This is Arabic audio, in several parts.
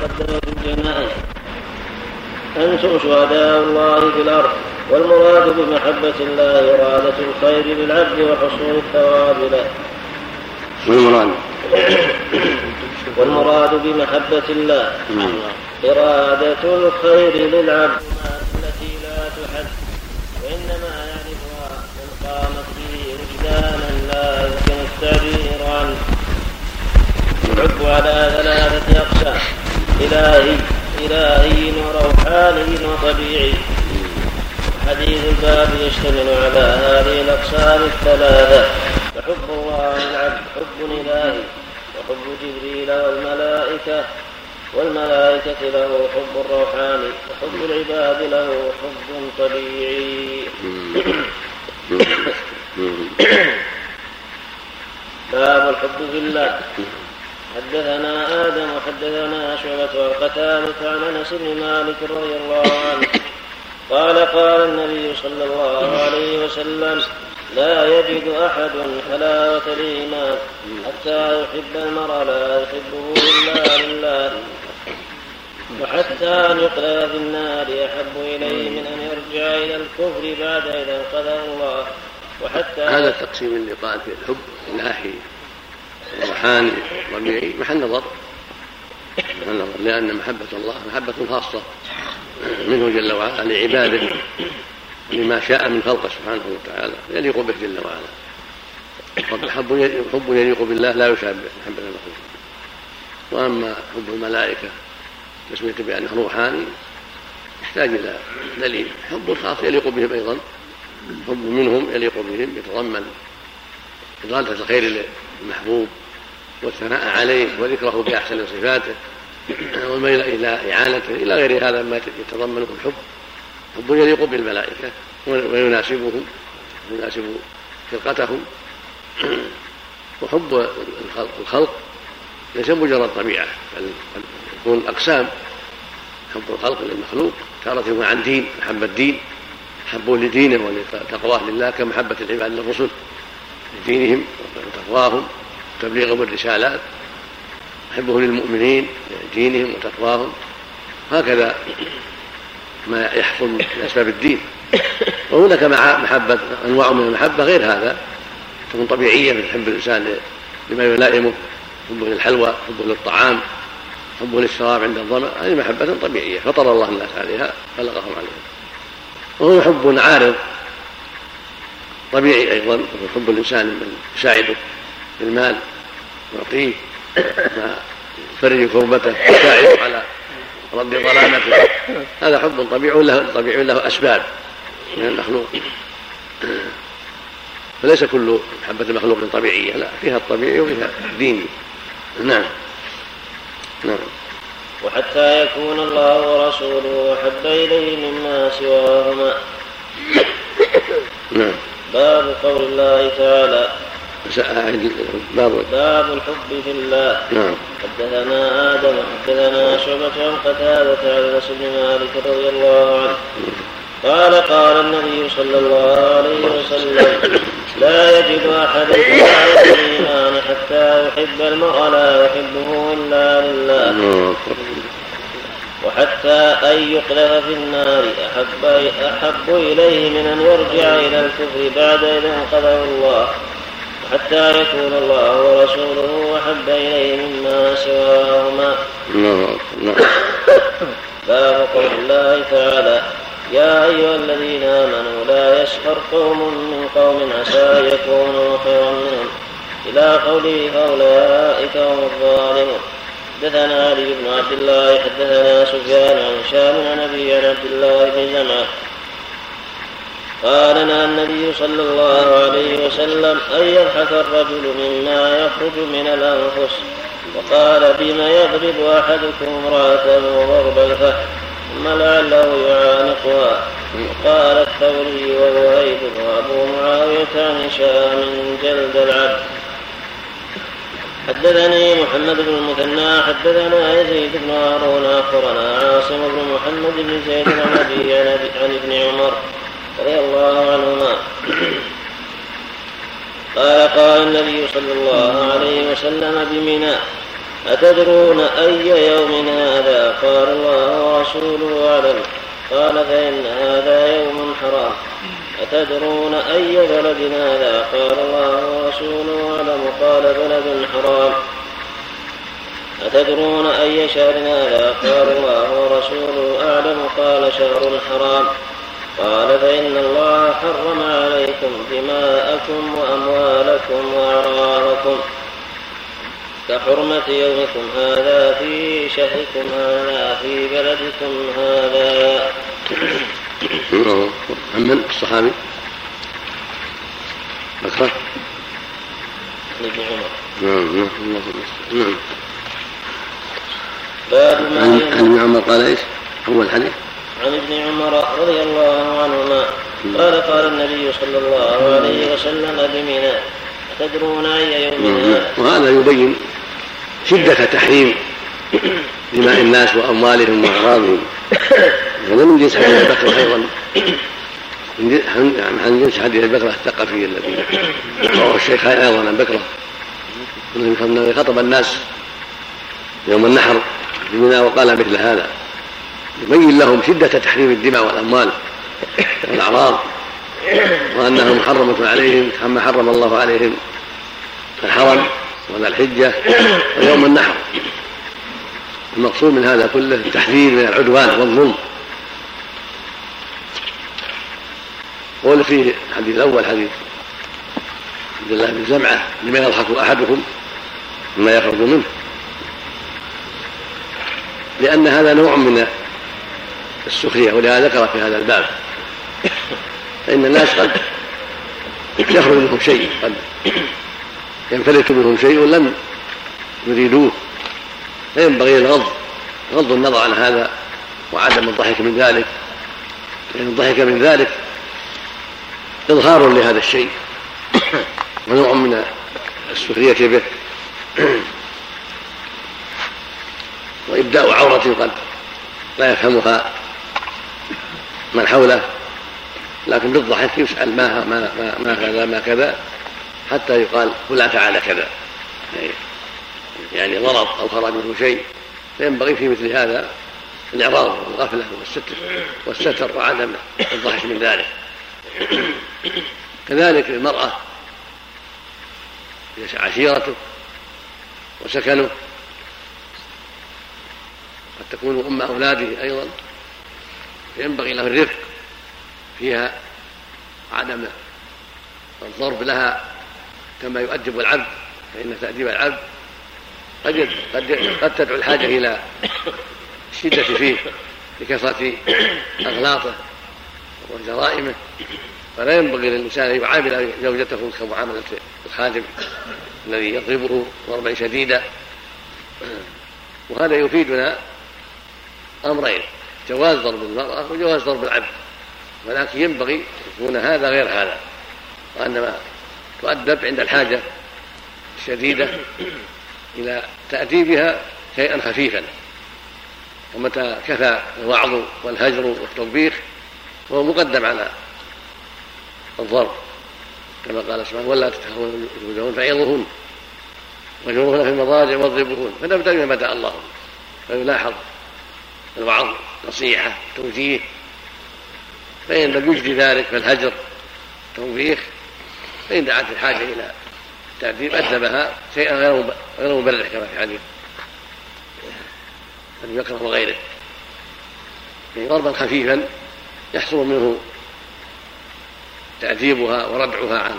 تقدم في الجنائز أنتم شهداء الله في الأرض والمراد بمحبة الله إرادة الخير للعبد وحصول الثواب له. والمراد؟ والمراد بمحبة الله. إرادة الخير للعبد التي لا تحد وإنما يعرفها من قامت به وجدانا لا يمكن التعبير عنه. الحب على ثلاثة أقسام. إلهي إلهي وروحاني وطبيعي حديث الباب يشتمل على هذه الأقسام الثلاثة. فحب الله العبد حب إلهي وحب جبريل والملائكة والملائكة له حب روحاني وحب العباد له حب طبيعي. باب الحب في الله. حدثنا آدم وحدثنا شعبة والقتالة عن أنس بن مالك رضي الله عنه قال قال النبي صلى الله عليه وسلم لا يجد أحد حلاوة الإيمان حتى يحب المرء لا يحبه إلا لله وحتى أن يقلى في النار أحب إليه من أن يرجع إلى الكفر بعد إذا انقذه الله وحتى هذا التقسيم اللي قال في الحب الناحي الروحاني الطبيعي محل نظر. محل نظر لأن محبة الله محبة خاصة منه جل وعلا لعباده لما شاء من خلقه سبحانه وتعالى يليق به جل وعلا. حب حب يليق بالله لا يشابه محبة المخلوق وأما حب الملائكة تسمية بأنه روحاني يحتاج إلى دليل. حب خاص يليق بهم أيضا حب منهم يليق بهم يتضمن إضالة الخير للمحبوب والثناء عليه وذكره بأحسن صفاته والميل إلى إعانته إلى غير هذا ما يتضمنه الحب حب. يليق بالملائكة ويناسبهم ويناسب خلقتهم. وحب الخلق ليس مجرد طبيعة بل يكون أقسام. حب الخلق للمخلوق تارة يكون عن دين محبة الدين حبه لدينه ولتقواه لله كمحبة العباد للرسل. لدينهم وتقواهم وتبليغهم الرسالات حبه للمؤمنين لدينهم وتقواهم. هكذا ما يحصل من أسباب الدين. وهناك مع محبة أنواع من المحبة غير هذا. تكون طبيعية من حب الإنسان لما يلائمه حبه للحلوى حبه للطعام حبه للشراب عند الظمأ. هذه محبة طبيعية فطر الله الناس عليها خلقهم عليها. وهو حب عارض طبيعي أيضا وهو حب الإنسان من يساعده بالمال يعطيه يفرج كربته يساعده على رد ظلامته. هذا حب طبيعي له طبيعي له أسباب. من المخلوق فليس كل محبة مخلوق طبيعية لا فيها الطبيعي وفيها ديني نعم. نعم. وحتى يكون الله ورسوله أحب إليه مما سواهما. نعم. باب قول الله تعالى. باب. باب الحب في الله. نعم. حدثنا آدم حدثنا شعبة عن قتادة عن أنس بن مالك رضي الله عنه. قال قال النبي صلى الله عليه وسلم لا يجد أحد الإيمان حتى يحب المرء لا يحبه إلا لله. وحتى أن يقذف في النار أحب, أحب إليه من أن يرجع إلى الكفر بعد إذا أنقذه الله. حتى يكون الله ورسوله أحب إليه مما سواهما. باب قول الله تعالى يا أيها الذين آمنوا لا يسخر قوم من قوم عسى يكونوا خيرا منهم. إلى قوله فأولئك هم الظالمون. حدثنا علي بن عبد الله حدثنا سفيان عن هشام عن عن عبد الله بن جمعة قال نهى النبي صلى الله عليه وسلم أن يضحك الرجل مما يخرج من الأنفس. وقال بما يضرب أحدكم امرأته ضرب الفحم ثم لعله يعانقها. وقال الثوري ووهيب وأبو معاوية عن هشام جلد العبد. حدثني محمد بن المثنى حدثنا يزيد بن هارون أخبرنا عاصم بن محمد بن زيد عن أبي عن ابن عمر رضي الله عنهما. قال قال النبي صلى الله عليه وسلم بمنى أتدرون أي يوم هذا؟ قال الله ورسوله أعلم. قال فإن هذا يوم حرام. أتدرون أي بلد هذا؟ قال الله ورسوله أعلم. قال بلد حرام. أتدرون أي شهر هذا؟ قال الله ورسوله أعلم. قال شهر حرام. قال فإن الله حرم عليكم دماءكم وأموالكم وأعراضكم كحرمة يومكم هذا في شهركم هذا في بلدكم هذا. من الصحابي بكرة ابن عمر نعم. نعم نعم باب ما عن ابن عمر قال إيش؟ أول حديث. عن ابن عمر رضي الله عنهما. قال قال النبي صلى الله عليه وسلم بمنى أتدرون أي يوم هذا؟ وهذا يبين شدة تحريم دماء الناس وأموالهم وأعراضهم. هذا من جنس حديث البكرة أيضا. عن جنس حديث البكرة الثقفي الذي رواه الشيخان أيضا عن بكرة أنه خطب الناس يوم النحر بمنى وقال مثل هذا. يبين لهم شدة تحريم الدماء والأموال والأعراض وأنها محرمة عليهم كما حرم الله عليهم الحرم وذا الحجة ويوم النحر. المقصود من هذا كله التحذير من العدوان والظلم. قول فيه الحديث الأول حديث عبد الله بن زمعة لما يضحك أحدكم مما يخرج منه؟ لأن هذا نوع من السخرية ولهذا ذكر في هذا الباب. فإن الناس قد يخرج منهم شيء قد ينفلت منهم شيء لم يريدوه. فينبغي الغض غض النظر عن هذا وعدم الضحك من ذلك. لأن الضحك من ذلك إظهار لهذا الشيء. ونوع من السخرية به وإبداء عورة قد لا يفهمها من حوله. لكن بالضحك يسأل ما ما ما كذا ما كذا. حتى يقال فلان فعل كذا. يعني مرض أو خرج منه شيء. فينبغي في مثل هذا الإعراض والغفلة والستر والستر وعدم الضحك من ذلك. كذلك المرأة عشيرته وسكنه قد تكون أم أولاده أيضا فينبغي له الرفق فيها عدم الضرب لها كما يؤدب العبد فإن تأديب العبد قد قد قد تدعو الحاجة إلى الشدة فيه لكثرة أغلاطه. وجرائمه فلا ينبغي للإنسان أن يعامل زوجته كمعاملة الخادم الذي يضربه ضربا شديدا. وهذا يفيدنا أمرين جواز ضرب المرأة وجواز ضرب العبد. ولكن ينبغي يكون هذا غير هذا وأنما تؤدب عند الحاجة الشديدة إلى تأديبها شيئا خفيفا. ومتى كفى الوعظ والهجر والتوبيخ فهو مقدم على الضرب كما قال سبحانه ولا تتهون وجوههن فعظوهن واجروهن في المضاجع واضربوهن. فنبدا بما بدأ الله فيلاحظ الوعظ نصيحة توجيه. فإن لم يجدي ذلك فالهجر توبيخ. فإن دعت الحاجة إلى تأديب أدبها شيئا غير مبرح كما في حديث أبي بكر وغيره. يعني ضربا خفيفا. يحصل منه تأديبها وردعها عن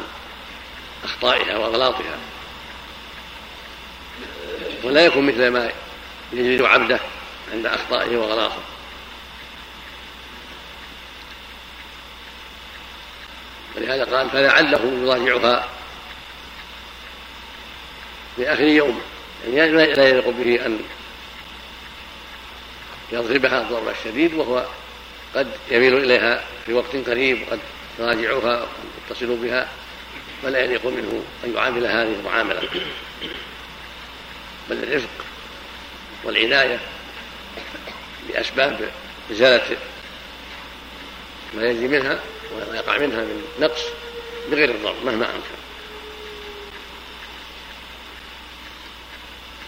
أخطائها وأغلاطها. ولا يكون مثل ما يجلد عبده عند أخطائه وأغلاطه. ولهذا قال فلعله يراجعها في آخر يوم. يعني لا يليق به أن يضربها الضرب الشديد وهو قد يميل إليها في وقت قريب وقد يراجعها ويتصل بها فلا يليق منه أن يعامل هذه المعاملة. بل الرفق والعناية بأسباب إزالة ما يجري منها وما يقع منها من نقص بغير الضرر مهما أمكن.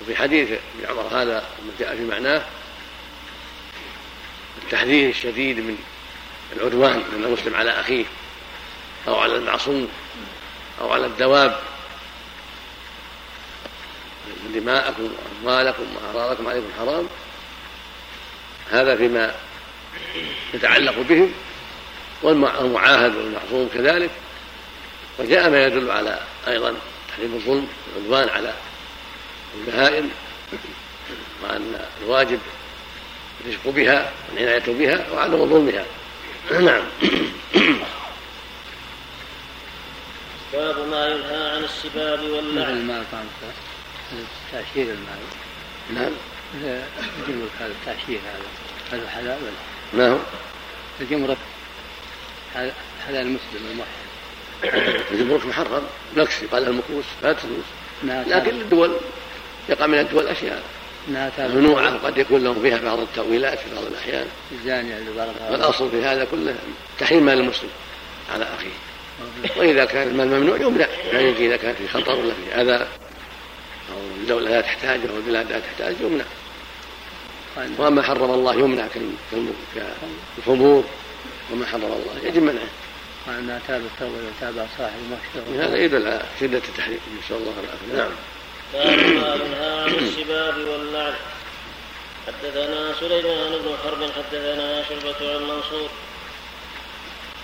وفي حديث ابن عمر هذا جاء في معناه التحذير الشديد من العدوان من المسلم على أخيه أو على المعصوم أو على الدواب. دماءكم وأموالكم وأعراضكم عليكم حرام. هذا فيما يتعلق بهم والمعاهد والمعصوم كذلك. وجاء ما يدل على أيضا تحريم الظلم والعدوان على البهائم وأن الواجب الرزق بها والعناية بها وعدم ظلمها. نعم. باب ما ينهى عن السباب واللعن المال تأشير المال. نعم. الجمرك هذا التأشير هذا هذا حلال. ولا ما هو؟ الجمرك حلال المسلم الموحد الجمرك محرم. نكس قال المكوس لا تجوز لكن الدول يقع من الدول أشياء. ممنوعة قد يكون لهم فيها بعض التأويلات في بعض الأحيان. والأصل في هذا كله تحريم مال المسلم على أخيه. وإذا كان المال ممنوع يمنع. لا يجي إذا كان في خطر ولا في أذى أو الدولة لا تحتاج أو البلاد لا تحتاج يمنع. وما حرم الله يمنع كالخمور وما حرم الله يجب منعه. وأن تاب التوبة وتاب صاحب المحشر. هذا يدل على شدة التحريم. نسأل الله العافية. نعم. باب ما ينهى عن السباب واللعن حدثنا سليمان بن حرب حدثنا شعبة عن منصور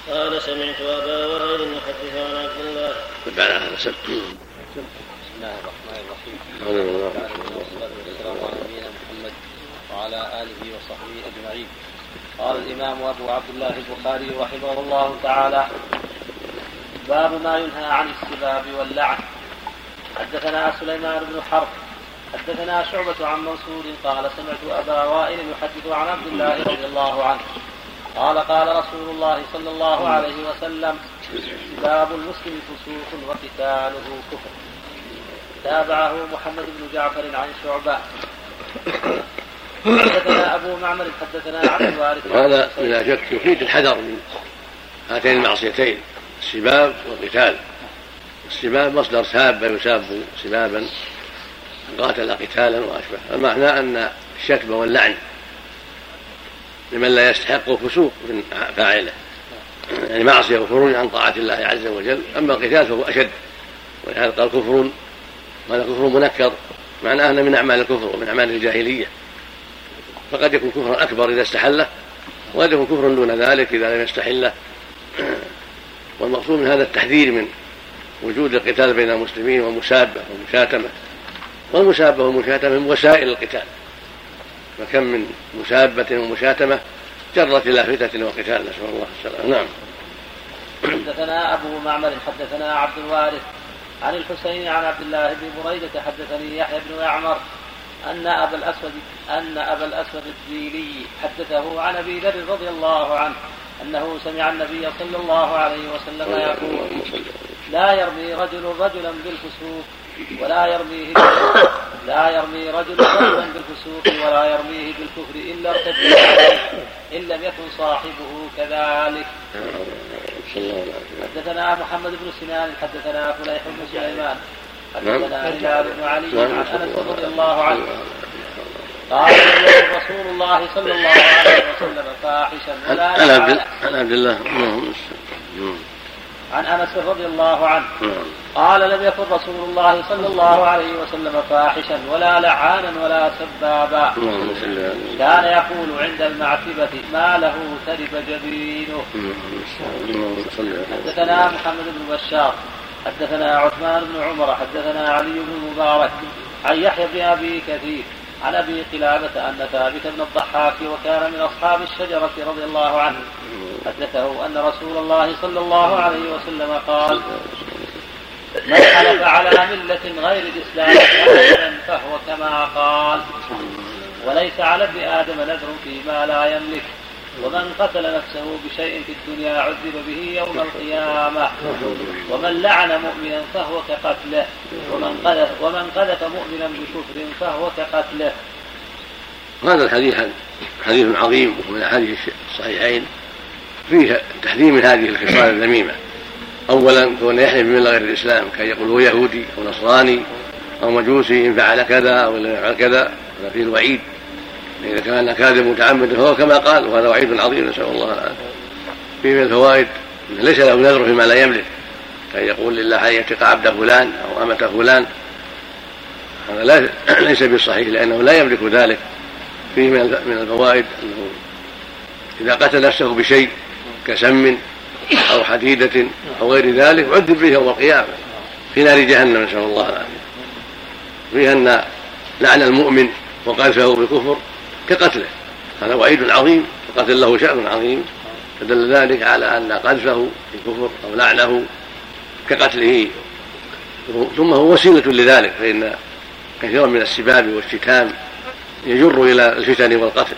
قال سمعت أبا وائل يحدث عن عبد الله. بعد هذا. بسم الله الرحمن الرحيم. والسلام على نبينا محمد وعلى آله وصحبه أجمعين. قال الإمام أبو عبد الله البخاري رحمه الله تعالى باب ما ينهى عن السباب واللعن حدثنا سليمان بن حرب حدثنا شعبة عن منصور قال سمعت أبا وائل يحدث عن عبد الله رضي الله عنه. قال قال رسول الله صلى الله عليه وسلم باب المسلم فسوق وقتاله كفر. تابعه محمد بن جعفر عن شعبة. حدثنا أبو معمر حدثنا عبد الوارث. هذا بلا شك يفيد الحذر من هاتين المعصيتين السباب والقتال. السباب مصدر ساب يساب سبابا قاتل قتالا وأشبه. المعنى أن الشتم واللعن لمن لا يستحق فسوق من فاعله. يعني معصية وخروج عن طاعة الله عز وجل أما القتال فهو أشد. ولهذا قال كفر قال كفر منكر. معناه انه من أعمال الكفر ومن أعمال الجاهلية. فقد يكون كفرا أكبر إذا استحله وقد يكون كفرا دون ذلك إذا لم يستحله. والمقصود من هذا التحذير من وجود القتال بين المسلمين ومسابة ومشاتمة. والمسابة والمشاتمة من وسائل القتال. فكم من مسابة ومشاتمة جرت إلى فتنة وقتال نسأل الله السلامة. نعم. حدثنا أبو معمر حدثنا عبد الوارث عن الحسين عن عبد الله بن بريدة حدثني يحيى بن يعمر أن أبا الأسود أن أبا الأسود الديلي حدثه عن أبي ذر رضي الله عنه أنه سمع النبي صلى الله عليه وسلم يقول لا يرمي رجل رجلا بالفسوق ولا يرميه لا يرمي رجل رجلا بالفسوق ولا يرميه بالكفر إلا ارتد إن لم يكن صاحبه كذلك. حدثنا محمد بن سنان حدثنا فليح بن سليمان حدثنا هلال بن علي عن أنس رضي الله عنه. قال رسول الله صلى الله عليه وسلم فاحشا. ولا عن عبد الله عن أنس رضي الله عنه. قال لم يكن رسول الله صلى الله عليه وسلم فاحشا ولا لعانا ولا سبابا. كان يقول عند المعتبة ما له ترب جبينه. حدثنا محمد بن بشار حدثنا عثمان بن عمر حدثنا علي بن المبارك عن يحيى بن أبي كثير عن أبي قلابة أن ثابت بن الضحاك وكان من أصحاب الشجرة رضي الله عنه. حدثه أن رسول الله صلى الله عليه وسلم قال من حلف على ملة غير الإسلام فهو كما قال وليس على ابن آدم نذر فيما لا يملك ومن قتل نفسه بشيء في الدنيا عذب به يوم القيامة ومن لعن مؤمنا فهو كقتله ومن قذف ومن قذف مؤمنا بكفر فهو كقتله. هذا الحديث حديث عظيم ومن أحاديث الصحيحين. فيه تحذير من هذه الخصال الذميمة. اولا كون يحلف بملة غير الإسلام كان يقول هو يهودي أو نصراني أو مجوسي إن فعل كذا أو لم يفعل كذا هذا فيه الوعيد. إذا كان كاذب متعمد فهو كما قال وهذا وعيد عظيم نسأل الله العافية. فيه من الفوائد ليس له نذر فيما لا يملك. كان يقول لله أن يعتق عبد فلان أو أمة فلان. هذا لا ليس بالصحيح لأنه لا يملك ذلك. فيه من الفوائد أنه إذا قتل نفسه بشيء كسم أو حديدة أو غير ذلك عذب به يوم القيامة. في نار جهنم نسأل الله العافية. فيها أن لعن المؤمن وقذفه بالكفر كقتله. هذا وعيد عظيم. وقتل له شأن عظيم. فدل ذلك على أن قذفه بالكفر أو لعنه كقتله. ثم هو وسيلة لذلك فإن كثيرا من السباب والشتام يجر إلى الفتن والقتل.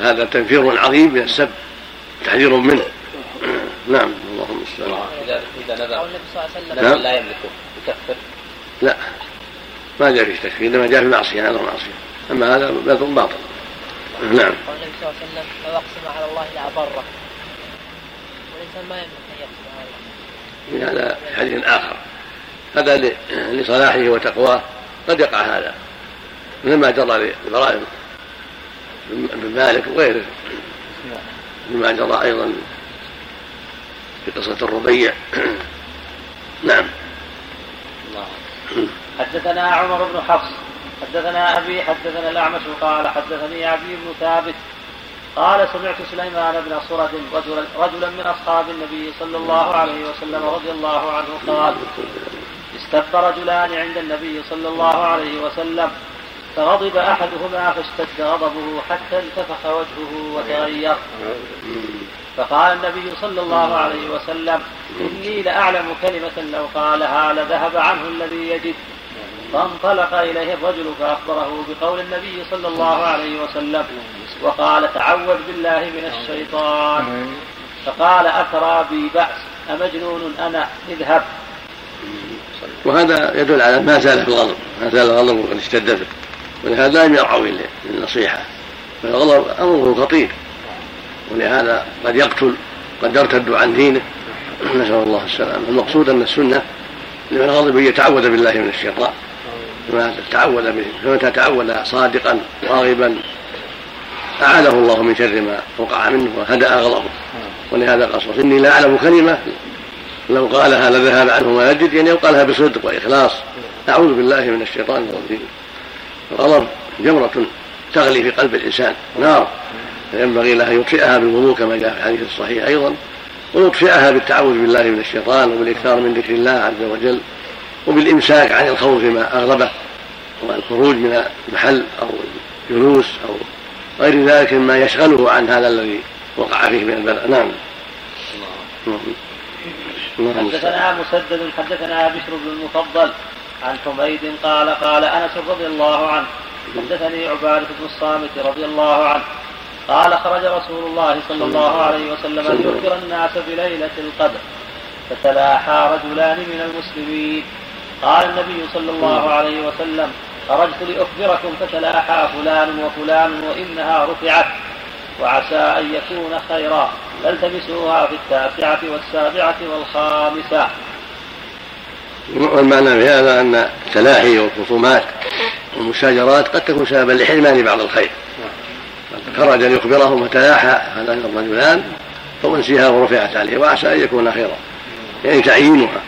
هذا تنفير عظيم من السب. تحذير منه. نعم اللهم المستعان اذا نذر. النبي صلى الله عليه وسلم. نعم. لا يملكه. يكفر. لا. ما جاء في تكفير إنما جاء في معصيه نذر معصيه أما هذا نذر باطل. نعم. قال النبي صلى الله عليه وسلم لو أقسم على الله لابره والإنسان ما يملك أن يقسم على الله. هذا حديث آخر. هذا لصلاحه وتقواه. قد يقع هذا. مثل ما جرى لابراهيم بن مالك وغيره. مما جرى أيضا في قصة الربيع. نعم. حدثنا عمر بن حفص حدثنا أبي حدثنا الأعمش قال حدثني أبي بن ثابت قال سمعت سليمان بن صرد رجلا, رجلا من أصحاب النبي صلى الله عليه وسلم رضي الله عنه قال استب رجلان عند النبي صلى الله عليه وسلم فغضب أحدهما فاشتد غضبه حتى انتفخ وجهه وتغير. فقال النبي صلى الله عليه وسلم إني لأعلم كلمة لو قالها لذهب عنه الذي يجد. فانطلق إليه الرجل فأخبره بقول النبي صلى الله عليه وسلم وقال تعوذ بالله من الشيطان. فقال أترى بي بأس أمجنون أنا؟ اذهب. وهذا يدل على ما زال في الغضب ما زال الغضب وقد اشتد به. ولهذا لم يرعوا للنصيحة. فالغضب أمره خطير. ولهذا قد يقتل قد يرتد عن دينه. نسأل الله السلامة. المقصود أن السنة لمن غضب أن يتعوذ بالله من الشيطان. كما تعوذ به فمتى تعوذ صادقا راغبا. أعاذه الله من شر ما وقع منه وهدأ غضبه. ولهذا قصص إني لا أعلم كلمة لو قالها لذهب عنه ما يجد يعني لو قالها بصدق وإخلاص. أعوذ بالله من الشيطان الرجيم. الغضب جمرة تغلي في قلب الإنسان نار فينبغي له أن يطفئها بالوضوء كما جاء في الحديث الصحيح أيضا ويطفئها بالتعوذ بالله من الشيطان وبالإكثار من ذكر الله عز وجل وبالإمساك عن الخوف ما اغضبه والخروج من المحل أو الجلوس أو غير ذلك مما يشغله عن هذا الذي وقع فيه من البلاء. نعم. حدثنا مسدد حدثنا بشر بن المفضل عن حميد قال قال أنس رضي الله عنه حدثني عبادة بن الصامت رضي الله عنه قال خرج رسول الله صلى الله عليه وسلم ليخبر الناس بليلة القدر فتلاحى رجلان من المسلمين. قال النبي صلى الله عليه وسلم خرجت لأخبركم فتلاحى فلان وفلان وإنها رفعت وعسى أن يكون خيرا فالتمسوها في التاسعة والسابعة والخامسة. والمعنى في هذا أن التلاحي والخصومات والمشاجرات قد تكون سببا لحرمان بعض الخير. خرج ليخبرهم فتلاحى هذان الرجلان فأنسيها ورفعت عليه وعسى أن يكون خيرا يعني تعيينها.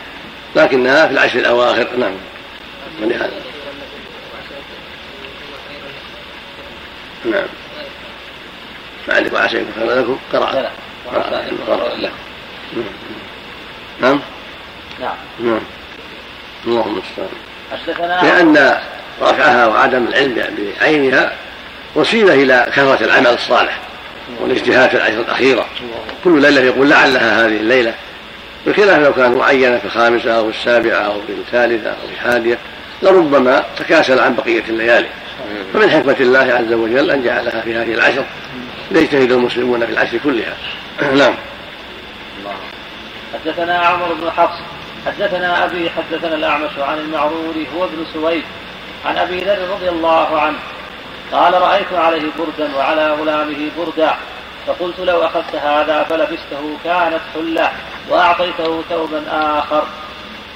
لكنها في العشر الأواخر نعم. ولهذا نعم. عندك وعسى يكون خيرا لكم. قرأ. نعم. نعم. نعم. اللهم المستعان لأن رفعها وعدم العلم بعينها وسيلة إلى كثرة العمل الصالح والاجتهاد في العشر الأخيرة. كل ليلة يقول لعلها هذه الليلة. بخلاف لو كانت معينة في الخامسة أو السابعة أو في الثالثة أو في الحادية لربما تكاسل عن بقية الليالي. فمن حكمة الله عز وجل أن جعلها في هذه العشر ليجتهد المسلمون في العشر كلها. نعم. حدثنا عمر بن حفص حدثنا أبي حدثنا الأعمش عن المعرور هو ابن سويد عن أبي ذر رضي الله عنه. قال رأيت عليه بردا وعلى غلامه بردا فقلت لو أخذت هذا فلبسته كانت حلة وأعطيته ثوبا آخر.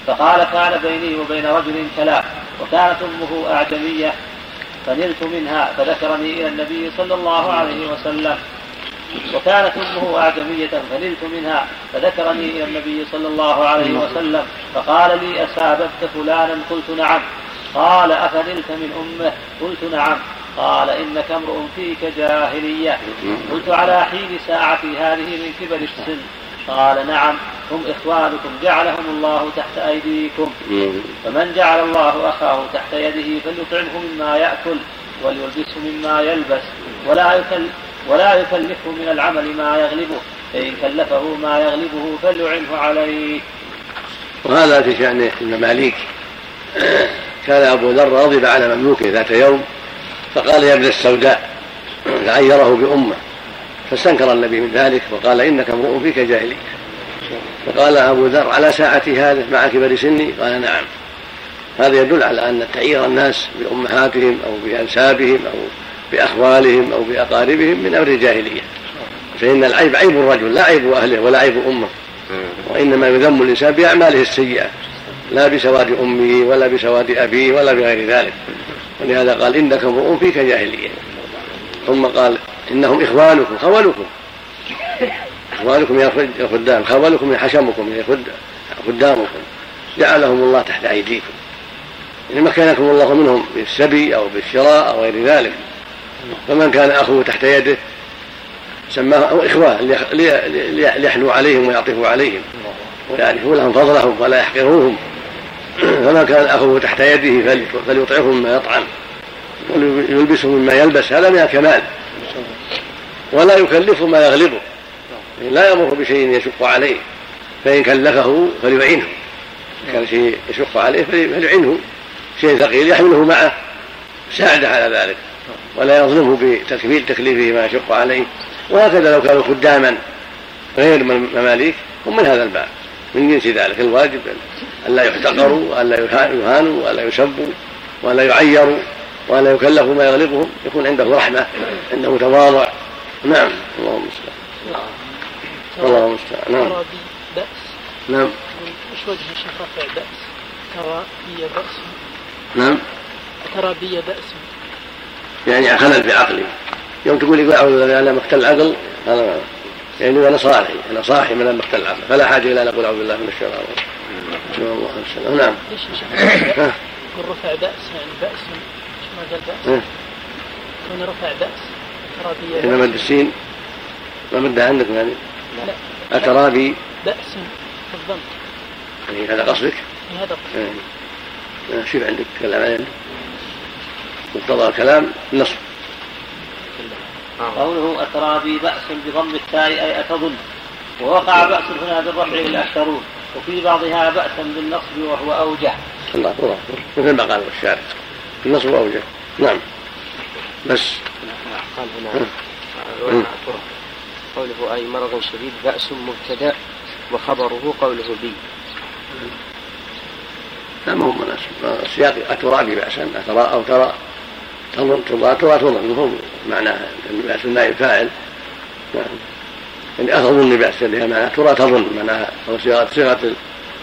فقال كان بيني وبين رجل كلام وكانت أمه أعجمية فنلت منها فذكرني إلى النبي صلى الله عليه وسلم. وكانت أمه اعجميه فنلت منها فذكرني إلى النبي صلى الله عليه وسلم فقال لي أساببت فلانا؟ قلت نعم. قال أفنلت من أمه؟ قلت نعم. قال إنك امرؤ فيك جاهلية. قلت على حين ساعتي هذه من كبر السن؟ قال نعم. هم إخوانكم جعلهم الله تحت أيديكم. فمن جعل الله أخاه تحت يده فليطعمه مما يأكل وليلبسه مما يلبس. ولا يكل ولا يكلفه من العمل ما يغلبه. فإن كلفه ما يغلبه فليعنه عليه. وهذا في شأن المماليك كان أبو ذر غضب على مملوكه ذات يوم فقال يا ابن السوداء فعيره بأمة. فاستنكر النبي من ذلك وقال إنك امرؤ فيك جاهلية. فقال أبو ذر على ساعتي هذا مع كبر سني؟ قال نعم. هذا يدل على أن تعيير الناس بأمهاتهم أو بأنسابهم أو بأخوالهم أو بأقاربهم من أمر الجاهلية. فإن العيب عيب الرجل لا عيب أهله ولا عيب أمه. وإنما يذم الإنسان بأعماله السيئة. لا بسواد أمه ولا بسواد أبيه ولا بغير ذلك. ولهذا قال إنك امرؤ فيك جاهلية. ثم قال إنهم إخوانكم خولكم. إخوانكم يا خدام خولكم يا حشمكم يا خدامكم. جعلهم الله تحت أيديكم. إن مكنكم الله منهم بالسبي أو بالشراء أو غير ذلك. فمن كان أخوه تحت يده سماه أو إخوة ليحنوا عليهم ويعطفوا عليهم. ويعرفوا لهم فضلهم ولا يحقروهم. فمن كان أخوه تحت يده فليطعمه مما يطعم. وليلبسه مما يلبس. هذا من الكمال. ولا يكلفه ما يغلبه. لا يأمر بشيء يشق عليه. فإن كلفه فليعينه. كان شيء يشق عليه فليعنه شيء ثقيل يحمله معه. ساعده على ذلك. ولا يظلمه بتكفيل تكليفه ما يشق عليه. وهكذا لو كانوا خداما غير مماليك هم من هذا الباب. من جنس ذلك. الواجب أن لا يحتقروا وأن لا يهانوا وأن لا يسبوا وأن لا يعيروا وأن لا يكلفوا ما يغلبهم. يكون عنده رحمة عنده تواضع. نعم. اللهم المستعان اللهم المستعان نعم. بأس نعم. وش وجه الشيخ رفع بأس ترى بي بأس. نعم. ترى بي بأس. يعني خلل في عقلي يوم تقول يقول أعوذ بالله من مقتل العقل هذا يعني أنا صاحي أنا صاحي من مقتل العقل فلا حاجة إلى أن أقول أعوذ بالله من الشيطان الرجيم. الله السلام نعم. ليش يقول رفع بأس يعني بأس ما قال بأس؟ كون رفع بأس بي بأس؟ مد السين ما مدها عندك يعني؟ لا. أترى بي بأس بالضم يعني هذا قصدك؟ هذا قصدك يعني. شوف عندك تكلم عليه مقتضى الكلام نصف قوله أترى بي بأس بضم التاء أي أتظن. ووقع بأس هنا بالرفع الأكثرون وفي بعضها بأسا بالنصب وهو أوجه. الله الله. مثل ما قال الشارع النصب أوجه نعم. بس. قال هنا قوله أي مرض شديد بأس مبتدأ وخبره قوله بي. لا ما هو مناسب. السياق أترى بي بأسا أترى أو ترى. تظن ترى ترى تظن هو معناه بأس النائب فاعل نعم. يعني أتظن بأس بها معناه ترى تظن معناها هو صيغة صيغة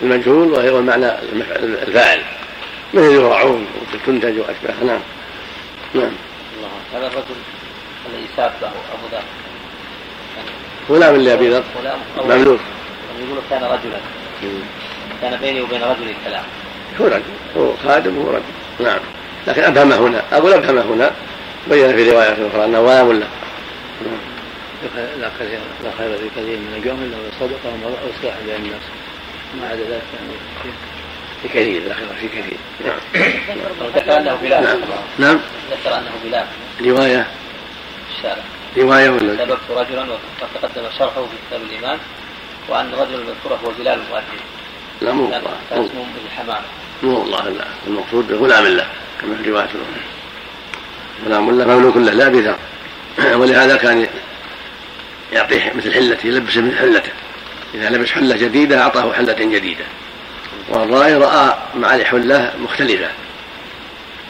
المجهول وهي المعنى الفاعل. مثل يرعون وتنتج وأشباه. نعم. نعم. هذا الرجل الذي ساب أبو ذر. غلام لأبي ذر. مملوك. يقول كان رجلا. كان بيني وبين رجل كلام هو رجل. هو خادم وهو رجل. نعم. لكن أبهم هنا أقول أبهم هنا بين في رواية أخرى أنه غلام له لا؟ خير لا خير في كثير من القوم الا صدق ومضى واصلاح بين الناس. ما عدا ذلك يعني في كثير لا خير في كثير. نعم. ذكر انه بلال نعم. ذكر أنه بلال رواية. الشارع. رواية ولا؟ سببت رجلا وقد تقدم شرحه في كتاب الإيمان وأن الرجل المذكور هو بلال المؤذن لا مو كان اسمه الحمام مو الله لا. المقصود غلام الله كما في رواية غلام الله مملوك له لا بذر. ولهذا كان يعطيه مثل حلته يلبسه مثل حلته. إذا لبس حلة جديدة أعطاه حلة جديدة. والرأي رأى مع الحلة مختلفة.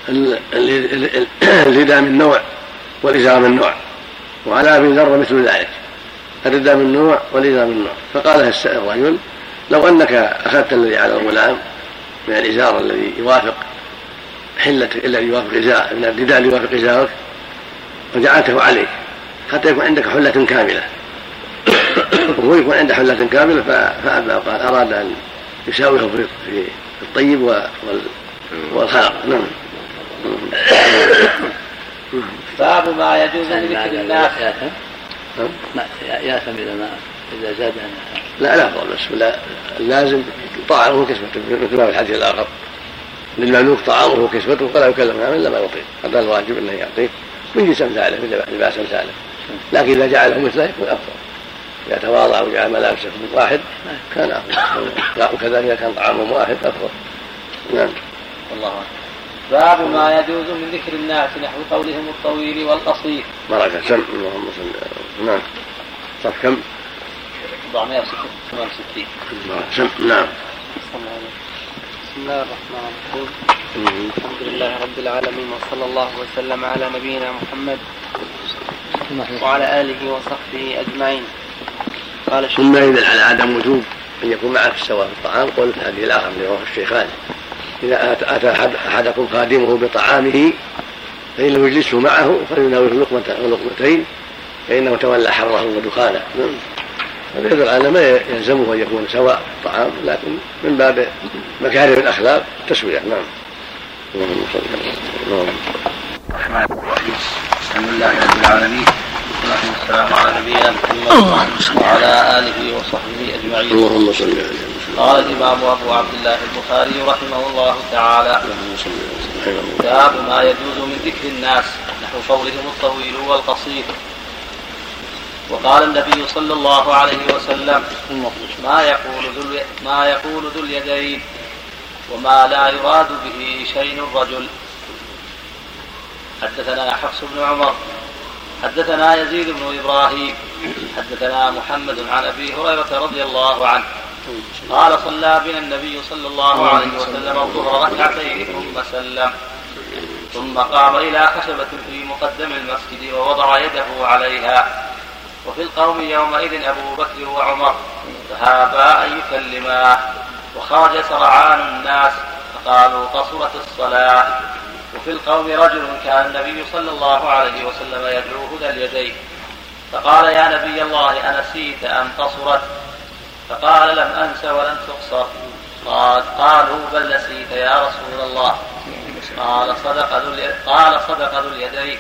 الرداء من نوع والإزار من نوع. وعلى أبي ذر مثل ذلك. الرداء من نوع والإزار من نوع. فقال الرجل لو أنك أخذت الذي على الغلام من الإزار الذي يوافق حلة إلا يوافق إزار من الرداء يوافق إزارك وجعلته عليك حتى يكون عندك حلة كاملة. وهو يكون عنده حلة كاملة فأبى قال أراد أن يساويه في الطيب والخلق. نعم. باب ما يجوز لذكر الناس يأثم إذا ما إذا زاد لا لا بس لا اللازم طعامه كسبته مثل ما في الحديث الآخر. للمملوك طعامه وكسبته فلا يكلف نعم الا ما يطيق هذا الواجب انه يعطيه من جنس امثاله من لباس امثاله لكن إذا جعله مثله يكون أفضل. إذا تواضع وجعل ملابسه واحد كان أفضل. وكذلك كان طعامهم واحد أفضل. نعم. الله باب ما يجوز من ذكر الناس نحو قولهم الطويل والقصير. بركة سم. اللهم صل نعم. صف كم؟ 468 سم. نعم. بسم الله الرحمن الرحيم. الحمد لله رب العالمين وصلى الله وسلم على نبينا محمد وعلى آله وصحبه أجمعين. قال ثم إذا على عدم وجوب أن يكون السواء في الطعام؟ قول في الحديث اللي رواه الشيخان إذا أتى أحدكم خادمه بطعامه لم يجلسه معه فليناوله لقمه ولقمتين فإنه تولى حره ودخانه. هذا يدل على ما يلزمه أن يكون سواء الطعام لكن من باب مكارم الأخلاق تسويه نعم. اللهم صل نعم الرحمن الرحيم الحمد لله رب العالمين والصلاه والسلام على نبينا محمد. وعلى اله وصحبه اجمعين اللهم صل على قال الإمام أبو عبد الله البخاري رحمه الله تعالى باب ما يجوز من ذكر الناس نحو قولهم الطويل والقصير. وقال النبي صلى الله عليه وسلم ما يقول ذو ما يقول ذو اليدين وما لا يراد به شيء الرجل. حدثنا حفص بن عمر. حدثنا يزيد بن إبراهيم. حدثنا محمد عن أبي هريرة رضي الله عنه. قال صلى بنا النبي صلى الله عليه وسلم الظهر ركعتين ثم سلم. ثم قام إلى خشبة في مقدم المسجد ووضع يده عليها. وفي القوم يومئذ أبو بكر وعمر فهابا أن يكلما. وخرج سرعان الناس فقالوا قصرت الصلاة. وفي القوم رجل كان النبي صلى الله عليه وسلم يدعوه ذا اليدين. فقال يا نبي الله أنسيت أم قصرت؟ فقال لم أنس ولم تقصر. قال قالوا بل نسيت يا رسول الله. قال صدق ذو قال صدق ذو اليدين.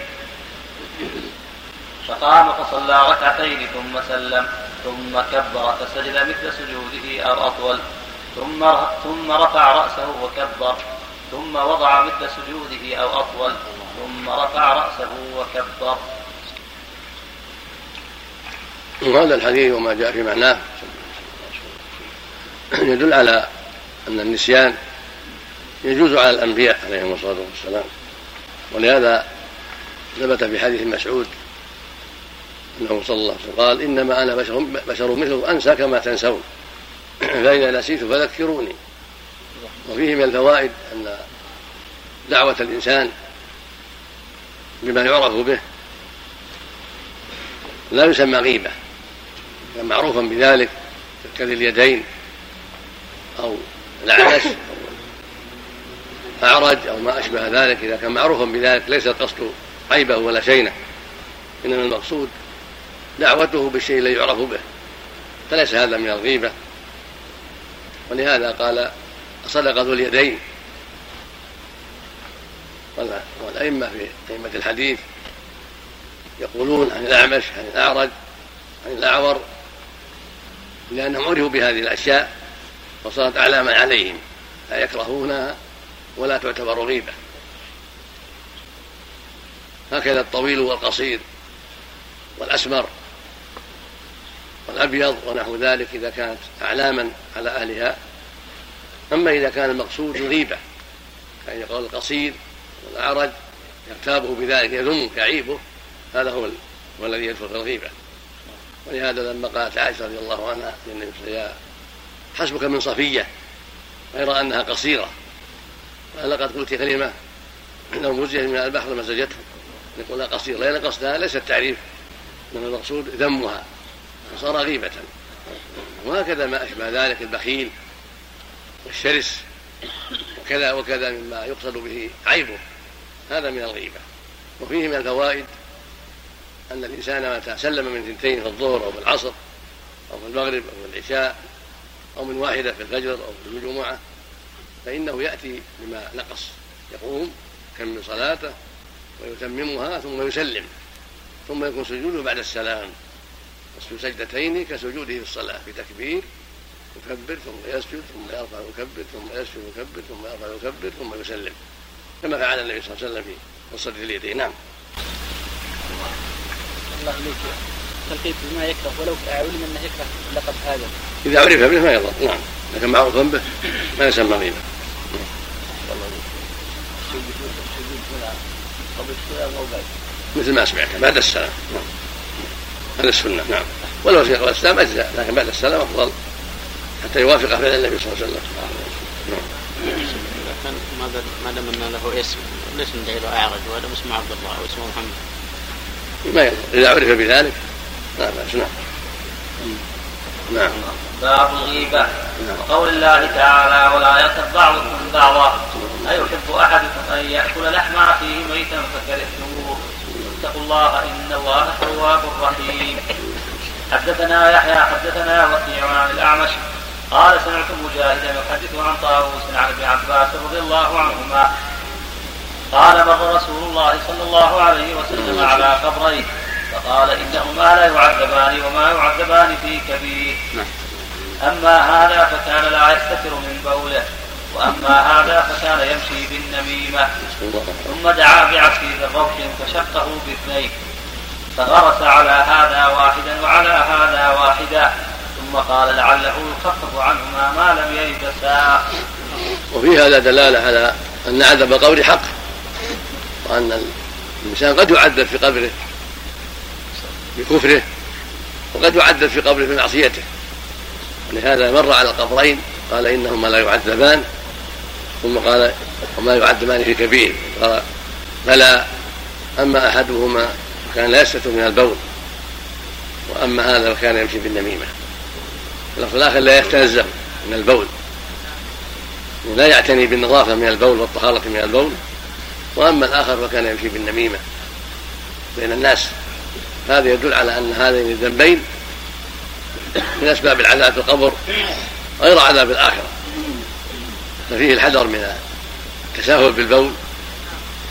فقام فصلى ركعتين ثم سلم ثم كبر فسجد مثل سجوده أو أطول. ثم ثم رفع رأسه وكبر ثم وضع مثل سجوده أو أطول. ثم رفع رأسه وكبر. وهذا الحديث وما جاء في معناه يدل على أن النسيان يجوز على الأنبياء عليهم الصلاة والسلام. ولهذا ثبت في حديث مسعود انه صلى الله عليه وسلم. قال إنما أنا بشر بشر مثله أنسى كما تنسون. فإذا نسيت فذكروني. وفيه من الفوائد أن دعوة الإنسان بما يعرف به لا يسمى غيبة. كان معروفا بذلك كذي اليدين أو العمس أعرج أو ما أشبه ذلك. إذا كان معروفا بذلك ليس القصد عيبه ولا شينه. إنما المقصود دعوته بالشيء الذي يعرف به فليس هذا من الغيبة. ولهذا قال صدق ذو اليدين. والأئمة في أئمة الحديث يقولون عن الأعمش عن الأعرج عن الأعور لأنهم عرفوا بهذه الأشياء وصارت أعلاما عليهم لا يكرهونها ولا تعتبر غيبة. هكذا الطويل والقصير والأسمر. والأبيض ونحو ذلك إذا كانت أعلاما على أهلها. أما إذا كان المقصود الغيبة كان يقول القصير والأعرج يغتابه بذلك يذمه يعيبه هذا هو هو الذي يدخل في الغيبة ولهذا لما قالت عائشة رضي الله عنها للنبي صلى حسبك من صفية غير أنها قصيرة. لقد قلت كلمة لو مزجت من البحر لمزجته يقول قصير لأن قصدها ليس التعريف من المقصود ذمها. فصار غيبة. وهكذا ما أشبه ذلك البخيل والشرس كذا وكذا مما يقصد به عيبه. هذا من الغيبة. وفيه من الفوائد أن الإنسان متى سلم من اثنتين في الظهر أو في العصر أو في المغرب أو في العشاء أو من واحدة في الفجر أو في الجمعة فإنه يأتي بما نقص. يقوم يكمل صلاته ويتممها ثم يسلم ثم يكون سجوده بعد السلام. سجدتين كسجوده في الصلاة في تكبير يكبر ثم يسجد ثم يرفع يكبر ثم يسجد يكبر ثم يرفع يكبر ثم يسلم كما فعل النبي صلى الله عليه وسلم في قصة اليدين نعم الله إليك تلقيت بما يكره ولو علم انه يكره اللقب هذا اذا عرف به ما يضر نعم لكن معروف به ما يسمى غيبه مثل ما سمعت بعد السلام نعم هذا السنة نعم. ولو في قبل السلام اجزاء لكن بعد السلام أفضل حتى يوافق فعل النبي صلى الله عليه وسلم. نعم. ما دام ان له اسم ليش ندعي له أعرج؟ وهذا اسمه عبد الله واسمه محمد. ما يضر إذا عرف بذلك لا بأس نعم. نعم. باب الغيبة. وقول الله تعالى ولا يغتب بعضكم بعضا أيحب أحدكم أن يأكل لحم أخيه ميتا فكرهتموه. اتقوا الله إن الله تواب رحيم. حدثنا يحيى حدثنا وكيع عن الأعمش. قال سمعت مجاهدا يحدث عن طاووس عن ابن عباس رضي الله عنهما. قال مر رسول الله صلى الله عليه وسلم على قبرين فقال إنهما لا يعذبان وما يعذبان في كبير. نعم. أما هذا فكان لا يستتر من بوله. وأما هذا فكان يمشي بالنميمة ثم دعا بعصير روح فشقه باثنين فغرس على هذا واحدا وعلى هذا واحدا ثم قال لعله يخفف عنهما ما لم ييبسا وفي هذا دلالة على أن عذاب القبر حق وأن الإنسان قد يعذب في قبره بكفره وقد يعذب في قبره بمعصيته ولهذا مر على القبرين قال إنهما لا يعذبان. ثم قال وما يعذبان في كبير. قال بلى أما أحدهما فكان لا يستتر من البول وأما هذا فكان يمشي بالنميمة. اللفظ الآخر لا يتنزه من البول ولا يعتني بالنظافة من البول والطهارة من البول وأما الآخر فكان يمشي بالنميمة. بين الناس هذا يدل على أن هذين الذنبين من أسباب العذاب في القبر غير عذاب الآخرة. ففيه الحذر من التساهل بالبول